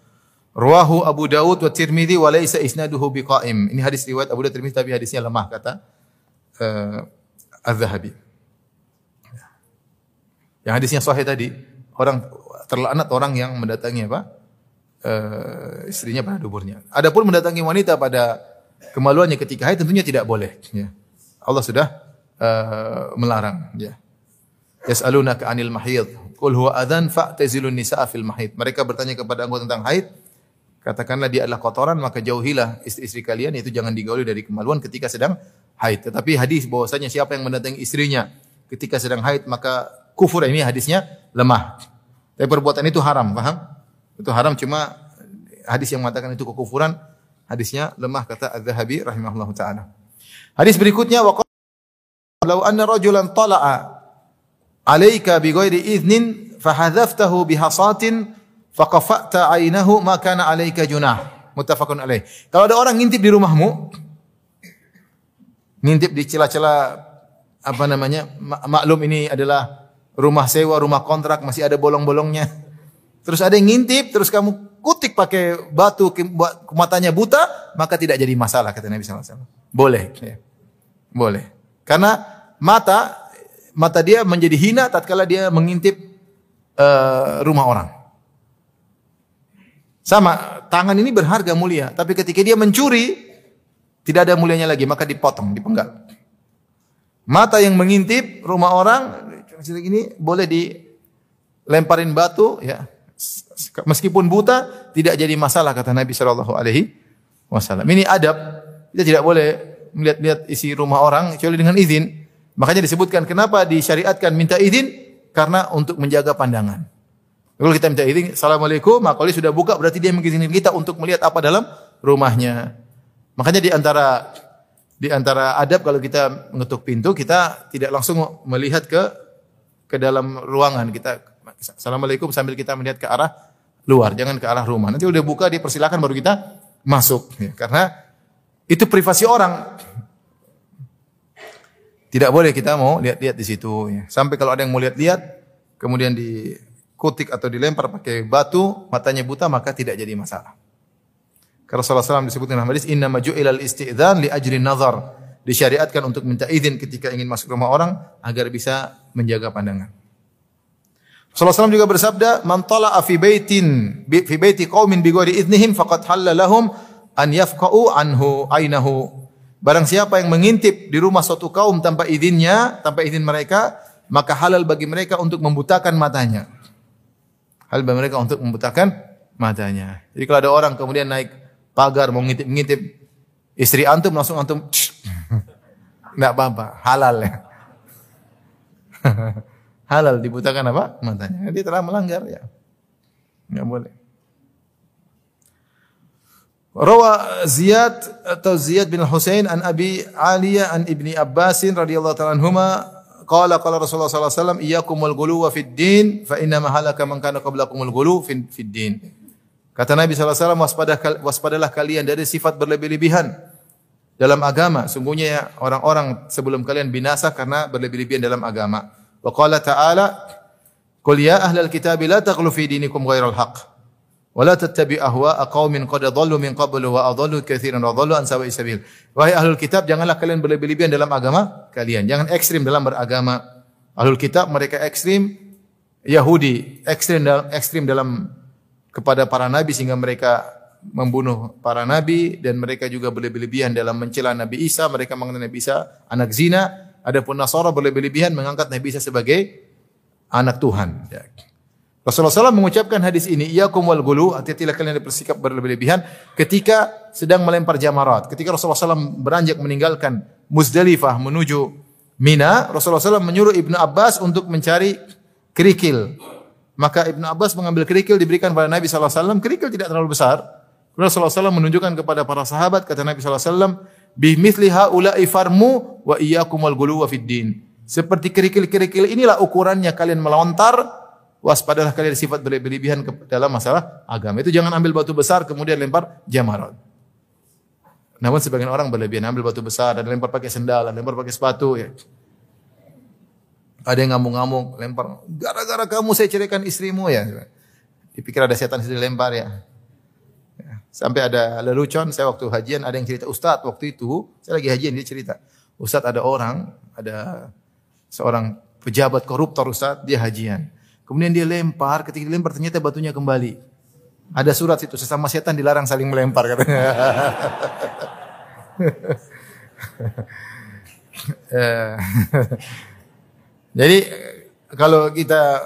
Ruahu Abu Dawud wa Tirmidzi wa laisa isnaduhu biqaim. Ini hadis riwayat Abu Dawud Tirmidzi tapi hadisnya lemah kata uh, Az-Zahabi. Yang hadisnya sahih tadi, orang terlaknat orang yang mendatangi apa? Uh, istrinya pada duburnya. Adapun mendatangi wanita pada kemaluannya ketika haid tentunya tidak boleh. Ya. Allah sudah uh, melarang. Ya. Yas'alunaka anil mahid. Qul huwa adhan fa'tazilun nisa'a fil mahid. Mereka bertanya kepada engkau tentang haid katakanlah dia adalah kotoran maka jauhilah istri-istri kalian itu jangan digauli dari kemaluan ketika sedang haid. Tetapi hadis bahwasanya siapa yang mendatangi istrinya ketika sedang haid maka kufur ini hadisnya lemah. Tapi perbuatan itu haram, paham? Itu haram cuma hadis yang mengatakan itu kekufuran hadisnya lemah kata Az-Zahabi rahimahullahu taala. Hadis berikutnya wa law anna rajulan tala'a alayka bi ghairi idhnin fahadhaftahu bihasatin faqafa'ta ainahu maka kana alaika junah. Muttafaqun alaih. Kalau ada orang ngintip di rumahmu, ngintip di celah-celah apa namanya? Maklum ini adalah rumah sewa, rumah kontrak, masih ada bolong-bolongnya. Terus ada yang ngintip, terus kamu kutik pakai batu buat matanya buta, maka tidak jadi masalah kata Nabi SAW. Boleh. Ya. Boleh. Karena mata mata dia menjadi hina tatkala dia mengintip uh, rumah orang. Sama, tangan ini berharga mulia, tapi ketika dia mencuri tidak ada mulianya lagi, maka dipotong, dipenggal. Mata yang mengintip rumah orang ini boleh dilemparin batu ya. Meskipun buta tidak jadi masalah kata Nabi Shallallahu alaihi wasallam. Ini adab. Kita tidak boleh melihat-lihat isi rumah orang kecuali dengan izin. Makanya disebutkan kenapa disyariatkan minta izin karena untuk menjaga pandangan. Kalau kita minta izin, Assalamualaikum, kalau sudah buka berarti dia mengizinkan kita untuk melihat apa dalam rumahnya. Makanya di antara di antara adab kalau kita mengetuk pintu, kita tidak langsung melihat ke ke dalam ruangan. Kita Assalamualaikum sambil kita melihat ke arah luar, jangan ke arah rumah. Nanti udah buka dia persilakan baru kita masuk. Ya, karena itu privasi orang. Tidak boleh kita mau lihat-lihat di situ. Ya. Sampai kalau ada yang mau lihat-lihat, kemudian di kutik atau dilempar pakai batu, matanya buta maka tidak jadi masalah. Karena Rasulullah SAW disebutkan dalam hadis, Inna maju'ilal isti'adhan li ajri nazar. Disyariatkan untuk minta izin ketika ingin masuk rumah orang agar bisa menjaga pandangan. Rasulullah SAW juga bersabda, Man tala'a fi baitin, fi baiti qawmin bi ghairi idnihim faqad halla lahum an yafqa'u anhu ainahu. Barang siapa yang mengintip di rumah suatu kaum tanpa izinnya, tanpa izin mereka, maka halal bagi mereka untuk membutakan matanya hal bagi mereka untuk membutakan matanya. Jadi kalau ada orang kemudian naik pagar mau ngintip-ngintip istri antum langsung antum enggak apa-apa, halal ya. *laughs* halal dibutakan apa? Matanya. Dia telah melanggar ya. Enggak boleh. Rawa Ziyad atau Ziyad bin Husain an Abi Aliyah an Ibni Abbasin radhiyallahu ta'ala anhuma Qala qala Rasulullah sallallahu alaihi wasallam iyyakumul ghuluwa fid din fa inna ma halaka man kana qablakumul ghulu fid din. Kata Nabi sallallahu alaihi wasallam waspada, waspadalah kalian dari sifat berlebih-lebihan dalam agama. Sungguhnya ya, orang-orang sebelum kalian binasa karena berlebih-lebihan dalam agama. Wa qala ta'ala Qul ya ahlal kitabi la taghlu fi dinikum ghairal haqq Wala tattabi ahwa'a qaumin qad dhallu min qablu wa adallu katsiran wa dhallu an sawa'i sabil. Wahai ahlul kitab, janganlah kalian berlebih-lebihan dalam agama kalian. Jangan ekstrim dalam beragama. Ahlul kitab mereka ekstrim Yahudi, ekstrim dalam ekstrim dalam kepada para nabi sehingga mereka membunuh para nabi dan mereka juga berlebih-lebihan dalam mencela Nabi Isa, mereka mengenai Nabi Isa anak zina. Adapun Nasara berlebih-lebihan mengangkat Nabi Isa sebagai anak Tuhan. Ya. Rasulullah SAW mengucapkan hadis ini, Iyakum wal gulu, hati-hatilah kalian bersikap berlebihan ketika sedang melempar jamarat. Ketika Rasulullah SAW beranjak meninggalkan Muzdalifah menuju Mina, Rasulullah SAW menyuruh Ibnu Abbas untuk mencari kerikil. Maka Ibnu Abbas mengambil kerikil diberikan pada Nabi SAW. Kerikil tidak terlalu besar. Rasulullah SAW menunjukkan kepada para sahabat kata Nabi SAW, bimithli haula'i farmu wa iyyakum wal ghuluwa fid din. Seperti kerikil-kerikil inilah ukurannya kalian melontar, waspadalah kalian sifat berlebihan dalam masalah agama. Itu jangan ambil batu besar kemudian lempar jamarat. Namun sebagian orang berlebihan ambil batu besar dan lempar pakai sendal, lempar pakai sepatu ya. Ada yang ngamuk-ngamuk, lempar. Gara-gara kamu saya ceraikan istrimu ya. Dipikir ada setan sedih lempar ya. Ya. Sampai ada lelucon, saya waktu hajian ada yang cerita, Ustadz waktu itu, saya lagi hajian dia cerita. Ustadz ada orang, ada seorang pejabat koruptor Ustadz, dia hajian. Kemudian dia lempar, ketika dilempar ternyata batunya kembali. Ada surat situ, sesama setan dilarang saling melempar katanya. *laughs* Jadi kalau kita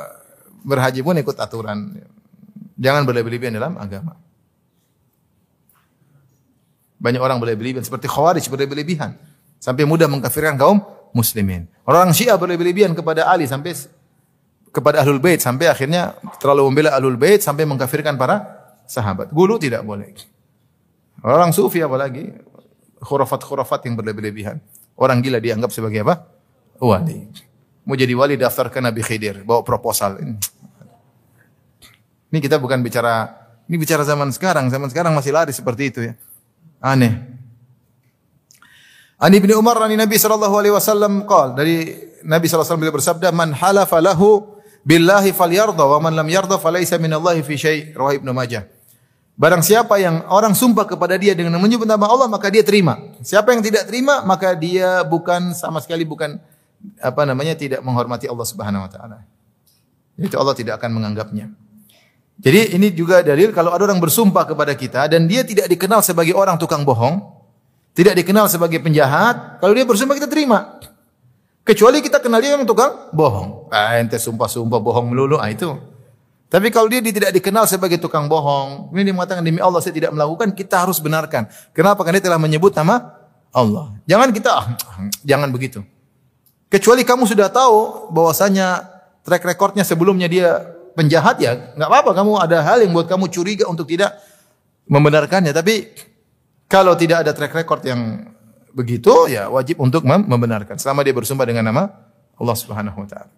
berhaji pun ikut aturan. Jangan berlebihan dalam agama. Banyak orang berlebihan seperti Khawarij berlebihan sampai mudah mengkafirkan kaum muslimin. Orang Syiah berlebihan kepada Ali sampai kepada Ahlul Bait sampai akhirnya terlalu membela Ahlul Bait sampai mengkafirkan para sahabat. Gulu tidak boleh. Orang Sufi apalagi khurafat-khurafat yang berlebihan. Orang gila dianggap sebagai apa? Wali. Mau jadi wali daftar ke Nabi Khidir, bawa proposal. Ini, ini kita bukan bicara, ini bicara zaman sekarang. Zaman sekarang masih lari seperti itu ya. Aneh. Ani bin Umar ani Nabi sallallahu alaihi wasallam qol dari Nabi sallallahu alaihi wasallam beliau bersabda man halafa lahu billahi falyarda wa man lam yarda falaysa minallahi fi syai' rawahu Ibnu Majah. Barang siapa yang orang sumpah kepada dia dengan menyebut nama Allah maka dia terima. Siapa yang tidak terima maka dia bukan sama sekali bukan apa namanya tidak menghormati Allah Subhanahu wa taala. Itu Allah tidak akan menganggapnya. Jadi ini juga dalil kalau ada orang bersumpah kepada kita dan dia tidak dikenal sebagai orang tukang bohong, tidak dikenal sebagai penjahat, kalau dia bersumpah kita terima. Kecuali kita kenal dia yang tukang bohong. Ah, ente sumpah-sumpah bohong melulu, ah itu. Tapi kalau dia tidak dikenal sebagai tukang bohong, ini dia mengatakan demi Allah saya tidak melakukan, kita harus benarkan. Kenapa? Karena dia telah menyebut nama Allah. Jangan kita ah, jangan begitu. Kecuali kamu sudah tahu bahwasanya track recordnya sebelumnya dia penjahat ya, nggak apa-apa. Kamu ada hal yang buat kamu curiga untuk tidak membenarkannya. Tapi kalau tidak ada track record yang begitu, ya wajib untuk mem- membenarkan. Selama dia bersumpah dengan nama Allah Subhanahu Wa Taala.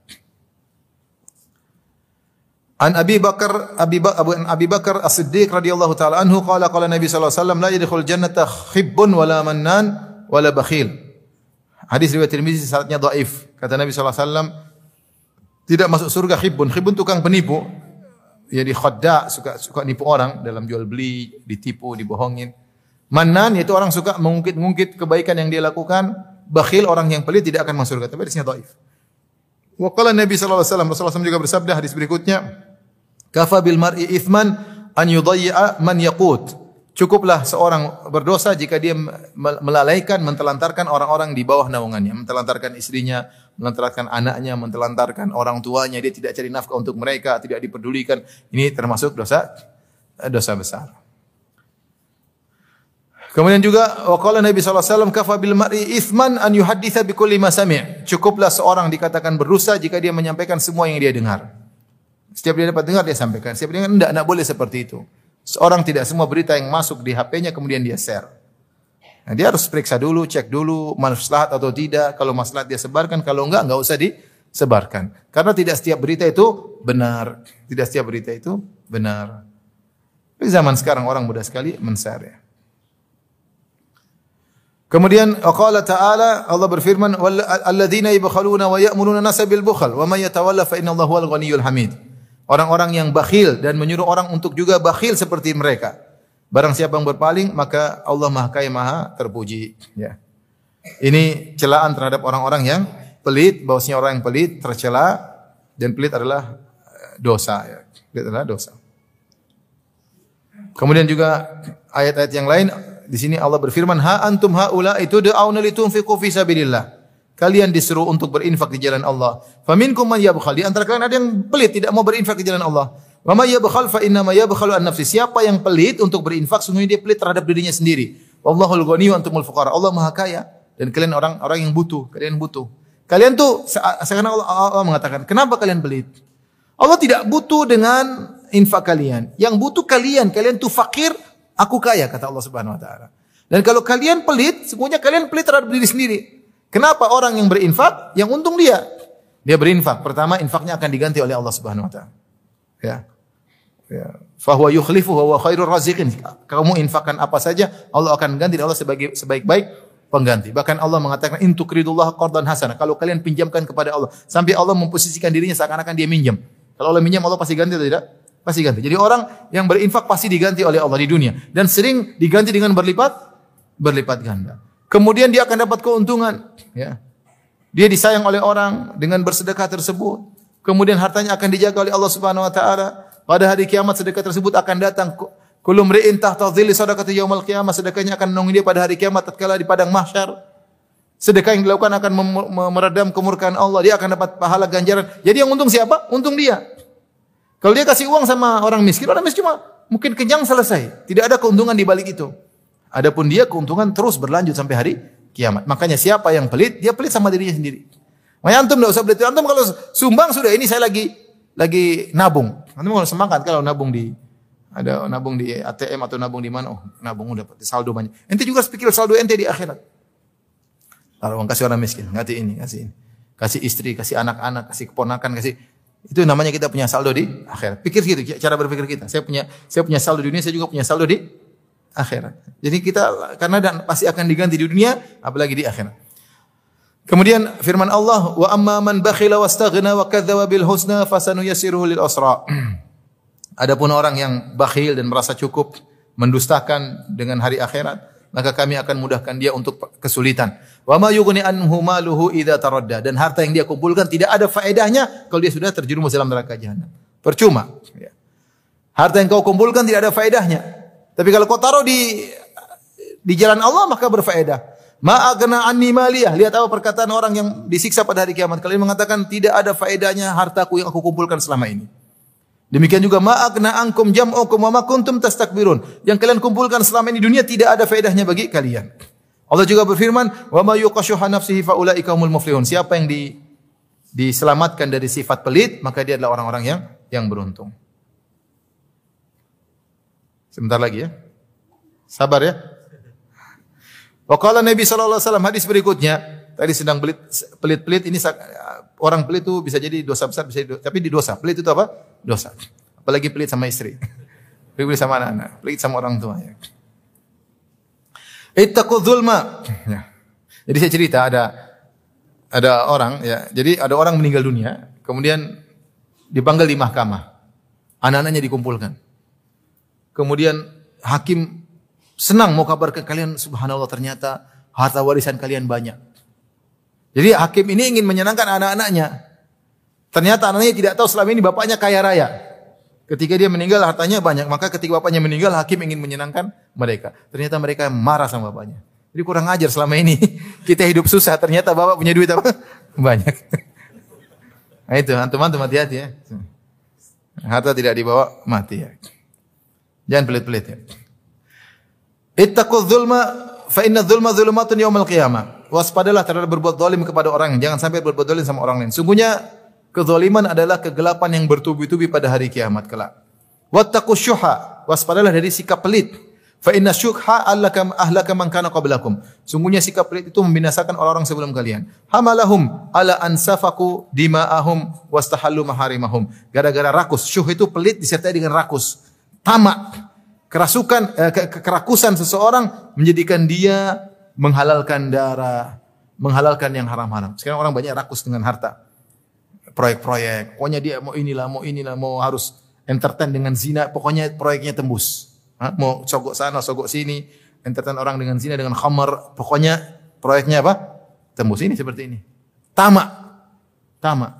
An Abi Bakar Abi, ba, Abu Abi Bakar As-Siddiq radhiyallahu taala anhu qala qala Nabi sallallahu alaihi wasallam la yadkhul jannata khibbun wala mannan. Hadis riwayat Tirmizi syaratnya dhaif. Kata Nabi sallallahu alaihi wasallam tidak masuk surga khibbun. Khibbun tukang penipu. Jadi khadda suka suka nipu orang dalam jual beli, ditipu, dibohongin. Mannan yaitu orang suka mengungkit-ungkit kebaikan yang dia lakukan. Bakhil orang yang pelit tidak akan masuk surga. Tapi hadisnya dhaif. Wa qala Nabi sallallahu alaihi wasallam Rasulullah SAW juga bersabda hadis berikutnya, "Kafa bil mar'i ithman an yudayyi'a man yaqut." Cukuplah seorang berdosa jika dia melalaikan, mentelantarkan orang-orang di bawah naungannya, mentelantarkan istrinya, mentelantarkan anaknya, mentelantarkan orang tuanya, dia tidak cari nafkah untuk mereka, tidak dipedulikan. Ini termasuk dosa dosa besar. Kemudian juga waqala Nabi sallallahu alaihi wasallam kafa bil mar'i ithman an yuhadditha bi kulli ma sami'. Cukuplah seorang dikatakan berdosa jika dia menyampaikan semua yang dia dengar. Setiap dia dapat dengar dia sampaikan. Setiap dia dengar enggak, enggak boleh seperti itu. Seorang tidak semua berita yang masuk di HP-nya kemudian dia share. Nah, dia harus periksa dulu, cek dulu maslahat atau tidak. Kalau maslahat dia sebarkan, kalau enggak enggak usah disebarkan. Karena tidak setiap berita itu benar. Tidak setiap berita itu benar. Di zaman sekarang orang mudah sekali men-share ya. Kemudian qala ta'ala Allah berfirman alladzina yabkhaluna wa ya'muruna nasa bil bukhl wa may yatawalla fa inna Allah huwal ghaniyyul hamid. Orang-orang yang bakhil dan menyuruh orang untuk juga bakhil seperti mereka. Barang siapa yang berpaling maka Allah Maha Kaya Maha terpuji ya. Ini celaan terhadap orang-orang yang pelit, bahwasanya orang yang pelit tercela dan pelit adalah dosa ya. Pelit adalah dosa. Kemudian juga ayat-ayat yang lain di sini Allah berfirman, "Ha antum haula itu da'auna litunfiqu fi sabilillah." Kalian disuruh untuk berinfak di jalan Allah. Faminkum man yabkhal. Di antara kalian ada yang pelit tidak mau berinfak di jalan Allah. Wa may yabkhal fa inna ma yabkhalu an nafsi. Siapa yang pelit untuk berinfak sungguhnya dia pelit terhadap dirinya sendiri. Wallahul ghaniyyu antumul fuqara. Allah Maha Kaya dan kalian orang orang yang butuh, kalian butuh. Kalian tuh sekarang Allah, Allah mengatakan, "Kenapa kalian pelit?" Allah tidak butuh dengan infak kalian. Yang butuh kalian, kalian tuh fakir, Aku kaya kata Allah Subhanahu wa taala. Dan kalau kalian pelit, semuanya kalian pelit terhadap diri sendiri. Kenapa orang yang berinfak yang untung dia? Dia berinfak. Pertama infaknya akan diganti oleh Allah Subhanahu wa taala. Ya. Ya. Fahuwa yukhlifu wa khairur raziqin. Kamu infakkan apa saja, Allah akan ganti Allah sebagai sebaik-baik pengganti. Bahkan Allah mengatakan in tuqridullah qardan hasanah. Kalau kalian pinjamkan kepada Allah sampai Allah memposisikan dirinya seakan-akan dia minjam. Kalau Allah minjam Allah pasti ganti atau tidak? Pasti ganti. Jadi orang yang berinfak pasti diganti oleh Allah di dunia dan sering diganti dengan berlipat berlipat ganda. Kemudian dia akan dapat keuntungan, ya. Dia disayang oleh orang dengan bersedekah tersebut. Kemudian hartanya akan dijaga oleh Allah Subhanahu wa taala. Pada hari kiamat sedekah tersebut akan datang kulum ri'in tahta dhilli sadaqati yaumil qiyamah sedekahnya akan menunggu dia pada hari kiamat tatkala di padang mahsyar. Sedekah yang dilakukan akan meredam kemurkaan Allah, dia akan dapat pahala ganjaran. Jadi yang untung siapa? Untung dia. Kalau dia kasih uang sama orang miskin, orang miskin cuma mungkin kenyang selesai. Tidak ada keuntungan di balik itu. Adapun dia keuntungan terus berlanjut sampai hari kiamat. Makanya siapa yang pelit, dia pelit sama dirinya sendiri. Makanya antum enggak usah pelit. Antum kalau sumbang sudah ini saya lagi lagi nabung. Antum kalau semangat kalau nabung di ada nabung di ATM atau nabung di mana? Oh, nabung udah dapat saldo banyak. Ente juga pikir saldo ente di akhirat. Kalau kasih orang miskin, ngasih ini, kasih ini. Kasih istri, kasih anak-anak, kasih keponakan, kasih itu namanya kita punya saldo di akhirat. Pikir gitu cara berpikir kita. Saya punya saya punya saldo di dunia, saya juga punya saldo di akhirat. Jadi kita karena dan pasti akan diganti di dunia apalagi di akhirat. Kemudian firman Allah, "Wa amma man bakhila wastaghna wa kadzdzaba bil husna fasanuyassiruhu lil usra." *clears throat* Adapun orang yang bakhil dan merasa cukup mendustakan dengan hari akhirat, maka kami akan mudahkan dia untuk kesulitan. Wa ma yughni anhu maluhu idza taradda dan harta yang dia kumpulkan tidak ada faedahnya kalau dia sudah terjerumus dalam neraka jahanam. Percuma. Ya. Harta yang kau kumpulkan tidak ada faedahnya. Tapi kalau kau taruh di di jalan Allah maka berfaedah. Ma agna anni maliyah. Lihat apa perkataan orang yang disiksa pada hari kiamat. Kalian mengatakan tidak ada faedahnya hartaku yang aku kumpulkan selama ini. Demikian juga ma'akna angkum jam'ukum kuntum tastakbirun. Yang kalian kumpulkan selama ini dunia tidak ada faedahnya bagi kalian. Allah juga berfirman, "Wa ma yuqashuha nafsihi fa ulaika humul muflihun." Siapa yang di, diselamatkan dari sifat pelit, maka dia adalah orang-orang yang yang beruntung. Sebentar lagi ya. Sabar ya. Wa qala Nabi sallallahu alaihi wasallam hadis berikutnya, tadi sedang pelit pelit-pelit ini orang pelit itu bisa jadi dosa besar bisa jadi, tapi di dosa. Pelit itu apa? dosa. Apalagi pelit sama istri. *laughs* Pelit sama anak-anak, pelit sama orang tua. Ya. Ittaqu dzulma. Ya. Jadi saya cerita ada ada orang ya. Jadi ada orang meninggal dunia, kemudian dipanggil di mahkamah. Anak-anaknya dikumpulkan. Kemudian hakim senang mau kabar ke kalian subhanallah ternyata harta warisan kalian banyak. Jadi hakim ini ingin menyenangkan anak-anaknya. Ternyata anaknya tidak tahu selama ini bapaknya kaya raya. Ketika dia meninggal hartanya banyak, maka ketika bapaknya meninggal hakim ingin menyenangkan mereka. Ternyata mereka marah sama bapaknya. Jadi kurang ajar selama ini *laughs* kita hidup susah, ternyata bapak punya duit apa? *laughs* banyak. Nah itu, antum-antum hati-hati ya. Harta tidak dibawa mati ya. Jangan pelit-pelit ya. Ittaqu dzulma fa inna dzulma dzulumatun yaumil qiyamah. Waspadalah terhadap berbuat zalim kepada orang, jangan sampai berbuat zalim sama orang lain. Sungguhnya Kezaliman adalah kegelapan yang bertubi-tubi pada hari kiamat kelak. Wattaqu syuha, waspadalah dari sikap pelit. Fa inna syukha allaka ahlaka man kana qablakum. Sungguhnya sikap pelit itu membinasakan orang-orang sebelum kalian. Hamalahum ala ansafaku dima'ahum wastahallu maharimahum. Gara-gara rakus. Syuh itu pelit disertai dengan rakus. Tamak. Kerasukan eh, ke kerakusan seseorang menjadikan dia menghalalkan darah, menghalalkan yang haram-haram. Sekarang orang banyak rakus dengan harta proyek-proyek. Pokoknya dia mau inilah, mau inilah, mau harus entertain dengan zina. Pokoknya proyeknya tembus. Hah? Mau sogok sana, sogok sini. Entertain orang dengan zina, dengan khamar. Pokoknya proyeknya apa? Tembus ini seperti ini. Tamak. Tamak.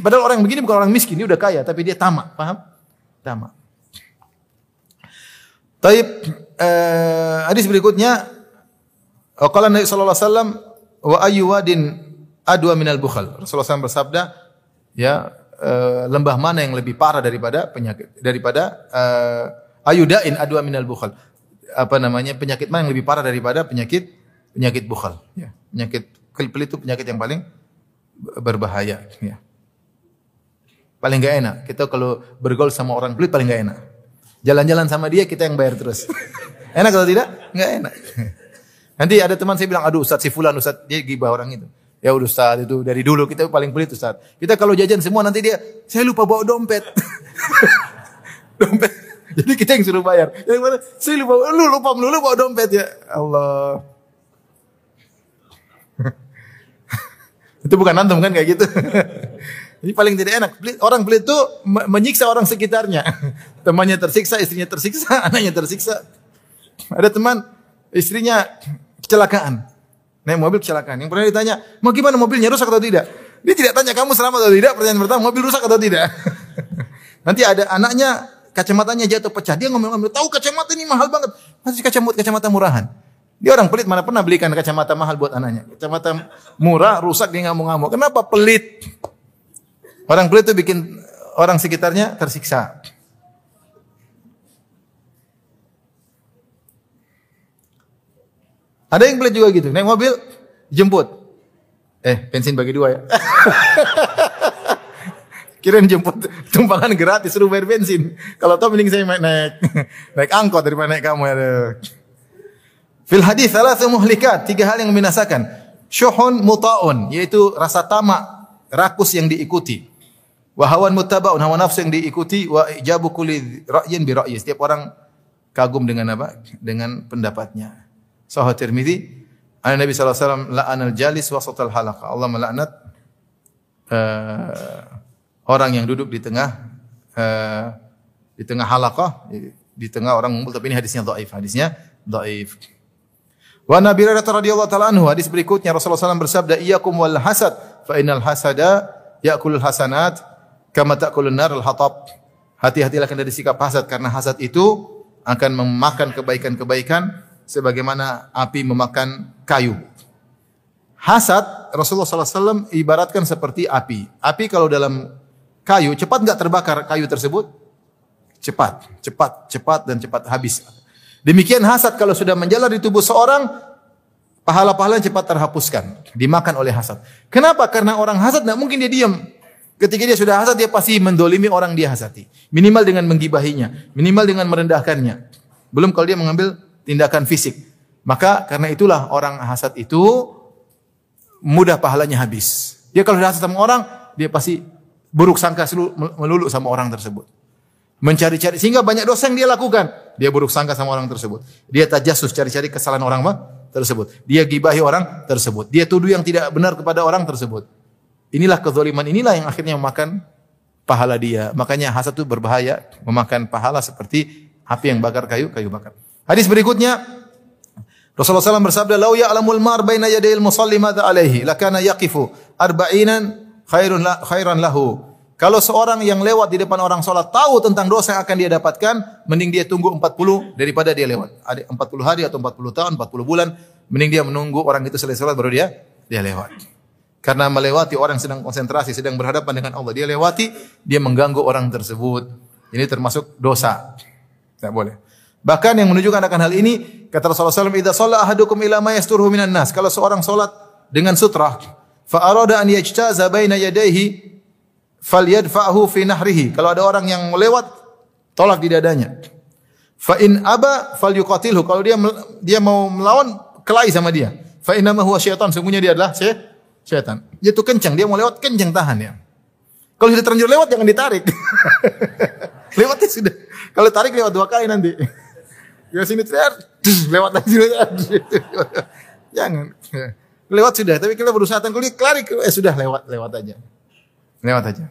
Padahal orang begini bukan orang miskin, dia udah kaya, tapi dia tamak, paham? Tamak. Taib eh, hadis berikutnya. Qala Nabi sallallahu alaihi wasallam wa ayyu wadin adwa minal bukhal. Rasulullah SAW bersabda, ya uh, lembah mana yang lebih parah daripada penyakit daripada uh, ayudain adwa minal bukhal? Apa namanya? Penyakit mana yang lebih parah daripada penyakit penyakit bukhal? Ya penyakit pelit itu penyakit yang paling berbahaya ya. Paling gak enak. Kita kalau bergaul sama orang pelit paling gak enak jalan-jalan sama dia kita yang bayar terus Enak atau tidak? Enggak enak. Nanti ada teman saya bilang, aduh Ustaz si Fulan, Ustaz, dia gibah orang itu. Ya udah Ustaz itu dari dulu kita paling pelit Ustaz. Kita kalau jajan semua nanti dia, saya lupa bawa dompet. *laughs* dompet. Jadi kita yang suruh bayar. Yang mana? Saya lupa, lu lupa melulu bawa dompet ya. Allah. *laughs* itu bukan antum kan kayak gitu. *laughs* Ini paling tidak enak. Orang pelit itu me- menyiksa orang sekitarnya. *laughs* Temannya tersiksa, istrinya tersiksa, *laughs* anaknya tersiksa. Ada teman, istrinya kecelakaan. Naik mobil kecelakaan. Yang pernah ditanya, mau gimana mobilnya rusak atau tidak? Dia tidak tanya kamu selamat atau tidak. Pertanyaan pertama, mobil rusak atau tidak? *laughs* Nanti ada anaknya kacamatanya jatuh pecah. Dia ngomong-ngomong, tahu kacamata ini mahal banget. Masih kacamata kacamata murahan. Dia orang pelit mana pernah belikan kacamata mahal buat anaknya. Kacamata murah rusak dia ngamuk-ngamuk. Kenapa pelit? Orang pelit itu bikin orang sekitarnya tersiksa. Ada yang pelit juga gitu. Naik mobil, jemput. Eh, bensin bagi dua ya. *laughs* Kirain jemput tumpangan gratis suruh bayar bensin. Kalau tahu mending saya naik *laughs* naik, angkot daripada naik kamu ya. Fil hadis salah muhlikat, tiga hal yang membinasakan. Syuhun muta'un, yaitu rasa tamak, rakus yang diikuti. Wahawan mutaba'un, hawa nafsu yang diikuti. Wa ijabu kulli ra'yin bi ra'yi. Setiap orang kagum dengan apa? Dengan pendapatnya. Sahih Tirmizi, An Nabi sallallahu alaihi wasallam la'anal jalis wasatal halaqa. Allah melaknat eh, orang yang duduk di tengah eh, di tengah halaqah, di tengah orang ngumpul tapi ini hadisnya dhaif. Hadisnya dhaif. Wa Nabi radhiyallahu taala anhu hadis berikutnya Rasulullah SAW bersabda iyyakum wal hasad fa innal hasada ya'kulul hasanat kama ta'kulun nar al hatab. Hati-hatilah kalian dari sikap hasad karena hasad itu akan memakan kebaikan-kebaikan sebagaimana api memakan kayu. Hasad Rasulullah SAW ibaratkan seperti api. Api kalau dalam kayu cepat nggak terbakar kayu tersebut? Cepat, cepat, cepat dan cepat habis. Demikian hasad kalau sudah menjalar di tubuh seorang, pahala-pahala cepat terhapuskan, dimakan oleh hasad. Kenapa? Karena orang hasad tidak mungkin dia diam. Ketika dia sudah hasad, dia pasti mendolimi orang dia hasati. Minimal dengan menggibahinya, minimal dengan merendahkannya. Belum kalau dia mengambil tindakan fisik. Maka karena itulah orang hasad itu mudah pahalanya habis. Dia kalau sudah hasad sama orang, dia pasti buruk sangka selu- melulu sama orang tersebut. Mencari-cari sehingga banyak dosa yang dia lakukan. Dia buruk sangka sama orang tersebut. Dia tajasus cari-cari kesalahan orang tersebut. Dia gibahi orang tersebut. Dia tuduh yang tidak benar kepada orang tersebut. Inilah kezaliman inilah yang akhirnya memakan pahala dia. Makanya hasad itu berbahaya, memakan pahala seperti api yang bakar kayu, kayu bakar. Hadis berikutnya Rasulullah SAW bersabda, "Lau ya'lamul mar baina yadayil musalli madza alaihi, lakana yaqifu arba'inan khairun la, khairan lahu." Kalau seorang yang lewat di depan orang sholat tahu tentang dosa yang akan dia dapatkan, mending dia tunggu 40 daripada dia lewat. Ada 40 hari atau 40 tahun, 40 bulan, mending dia menunggu orang itu selesai sholat baru dia dia lewat. Karena melewati orang sedang konsentrasi, sedang berhadapan dengan Allah, dia lewati, dia mengganggu orang tersebut. Ini termasuk dosa. Tidak boleh. Bahkan yang menunjukkan akan hal ini, kata Rasulullah SAW, "Idza shalla ahadukum ila minan nas." Kalau seorang salat dengan sutra, fa arada an yajtaza baina yadayhi falyadfa'hu fi nahrihi. Kalau ada orang yang lewat, tolak di dadanya. Fa in aba falyuqatilhu. Kalau dia dia mau melawan, kelahi sama dia. Fa innama huwa syaitan. Sungguhnya dia adalah sy- syaitan. Dia tuh kencang, dia mau lewat kencang tahan ya. Kalau sudah terlanjur lewat jangan ditarik. *laughs* Lewatnya sudah. Kalau tarik lewat dua kali nanti. Ya sini lewat lagi. *laughs* Jangan. Lewat sudah, tapi kita berusaha kalau dia kelari, eh sudah lewat, lewat aja. Lewat aja.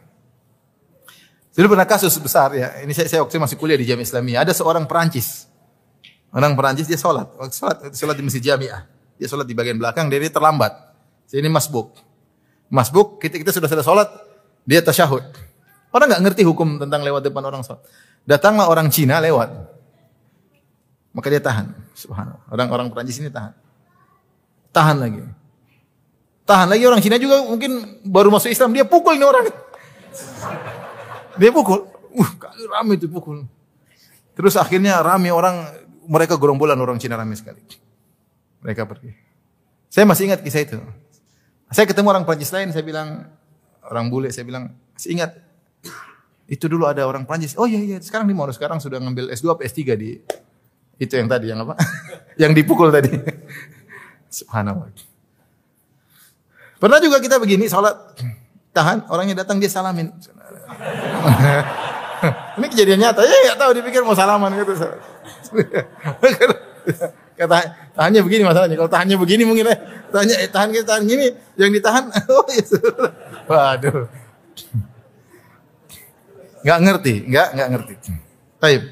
Dulu pernah kasus besar ya. Ini saya, saya waktu masih kuliah di Jamiah Islamiyah. Ada seorang Perancis. Orang Perancis dia sholat. Sholat, sholat di masjid Jamiah. Dia sholat di bagian belakang, dia terlambat. Jadi ini masbuk. Masbuk, kita, kita sudah selesai sholat, dia tasyahud. Orang nggak ngerti hukum tentang lewat depan orang sholat. Datanglah orang Cina lewat. Maka dia tahan. Subhanallah. Orang-orang Perancis ini tahan. Tahan lagi. Tahan lagi orang Cina juga mungkin baru masuk Islam. Dia pukul ini orang. Dia pukul. Uh, rame itu pukul. Terus akhirnya rame orang, mereka gerombolan orang Cina rame sekali. Mereka pergi. Saya masih ingat kisah itu. Saya ketemu orang Prancis lain, saya bilang, orang bule, saya bilang, masih ingat. Itu dulu ada orang Prancis. Oh iya iya, sekarang di mana? Sekarang sudah ngambil S2 apa S3 di Itu yang tadi yang apa? *laughs* yang dipukul tadi. *laughs* Subhanallah. Pernah juga kita begini salat tahan orangnya datang dia salamin. *laughs* Ini kejadian nyata. Ya enggak tahu dipikir mau salaman gitu. Kata tahannya begini masalahnya. Kalau tahannya begini mungkin eh, tanya eh, tahan kita tahan gini, yang ditahan *laughs* oh ya Waduh. Enggak ngerti, enggak enggak ngerti. Baik.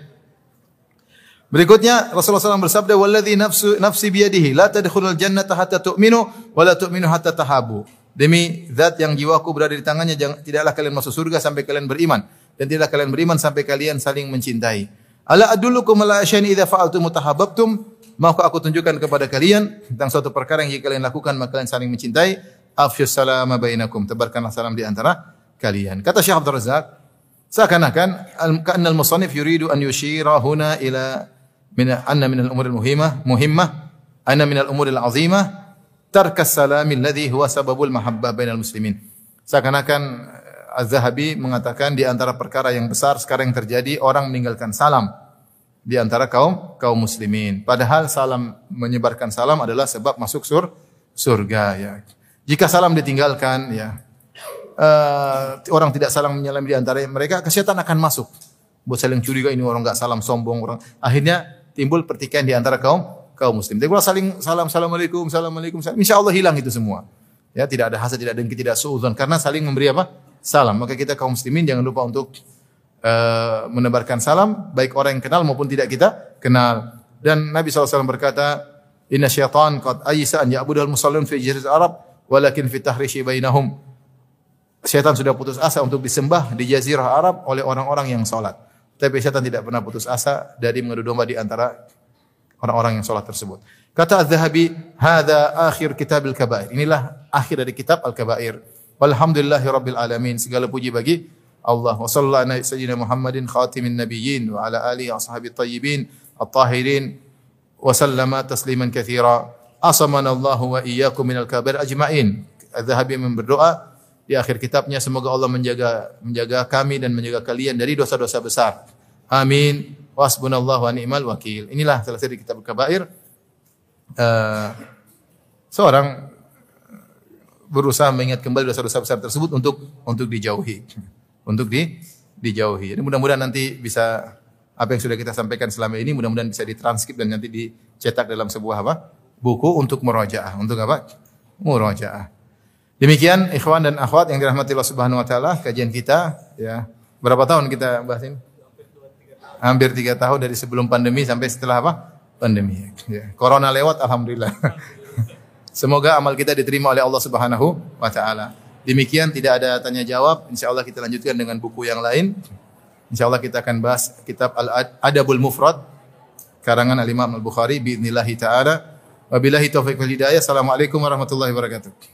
Berikutnya Rasulullah SAW bersabda, "Walladzi nafsu nafsi biyadihi la tadkhulul jannata hatta tu'minu wa la tu'minu hatta tahabu." Demi zat yang jiwaku berada di tangannya, jangan, tidaklah kalian masuk surga sampai kalian beriman dan tidaklah kalian beriman sampai kalian saling mencintai. Ala adullukum ala asyain idza fa'altum mutahabbtum? Maukah aku tunjukkan kepada kalian tentang suatu perkara yang jika kalian lakukan maka kalian saling mencintai? Afsyus salama bainakum. Tebarkanlah salam di antara kalian. Kata Syekh Abdul Razak, seakan-akan ka'annal musannif yuridu an yushira huna ila min anna min al-umur al-muhimmah muhimmah anna min al-umur al-azimah tarkas salami alladhi huwa sababul mahabbah bainal muslimin. Seakan-akan eh, Az-Zahabi mengatakan di antara perkara yang besar sekarang yang terjadi orang meninggalkan salam di antara kaum kaum muslimin. Padahal salam menyebarkan salam adalah sebab masuk sur surga ya. Jika salam ditinggalkan ya uh, orang tidak salam menyalam di antara mereka kesehatan akan masuk. Buat saling curiga ini orang enggak salam sombong orang. Akhirnya timbul pertikaian di antara kaum kaum muslim. Tapi kalau saling salam assalamualaikum, assalamualaikum, insya Allah hilang itu semua. Ya tidak ada hasad, tidak ada dengki, tidak suudzon karena saling memberi apa? Salam. Maka kita kaum muslimin jangan lupa untuk uh, menebarkan salam baik orang yang kenal maupun tidak kita kenal. Dan Nabi SAW berkata, Inna syaitan qad ayisa an ya'budal musallin fi jazirah Arab walakin fi tahrishi bainahum. Syaitan sudah putus asa untuk disembah di jazirah Arab oleh orang-orang yang salat. Tapi syaitan tidak pernah putus asa dari mengadu domba di antara orang-orang yang sholat tersebut. Kata Az-Zahabi, "Hadza akhir kitab al-kabair." Inilah akhir dari kitab al-kabair. Walhamdulillahi rabbil alamin. Segala puji bagi Allah. Wa sallallahu ala sayyidina Muhammadin khatimin nabiyyin wa ala alihi sahbihi tayyibin at-tahirin wa sallama tasliman katsira. Asamana Allah wa iyyakum minal ajma'in. Berdoa di akhir kitabnya semoga Allah menjaga menjaga kami dan menjaga kalian dari dosa-dosa besar. Amin. Wasbunallahu wa ni'mal wakil. Inilah selesai di kitab Kabair. Uh, seorang berusaha mengingat kembali dosa-dosa besar tersebut untuk untuk dijauhi. Untuk di dijauhi. Jadi mudah-mudahan nanti bisa apa yang sudah kita sampaikan selama ini mudah-mudahan bisa ditranskrip dan nanti dicetak dalam sebuah apa? buku untuk murojaah. Untuk apa? Murojaah. Demikian ikhwan dan akhwat yang dirahmati Allah Subhanahu wa taala kajian kita ya. Berapa tahun kita bahas ini? Hampir tiga tahun dari sebelum pandemi sampai setelah apa? Pandemi. Ya. Corona lewat alhamdulillah. *laughs* Semoga amal kita diterima oleh Allah Subhanahu wa taala. Demikian tidak ada tanya jawab. Insya Allah kita lanjutkan dengan buku yang lain. Insya Allah kita akan bahas kitab Al-Adabul Mufrad karangan Al-Imam Al-Bukhari biidznillah taala. Wabillahi taufiq wal hidayah. Assalamualaikum warahmatullahi wabarakatuh.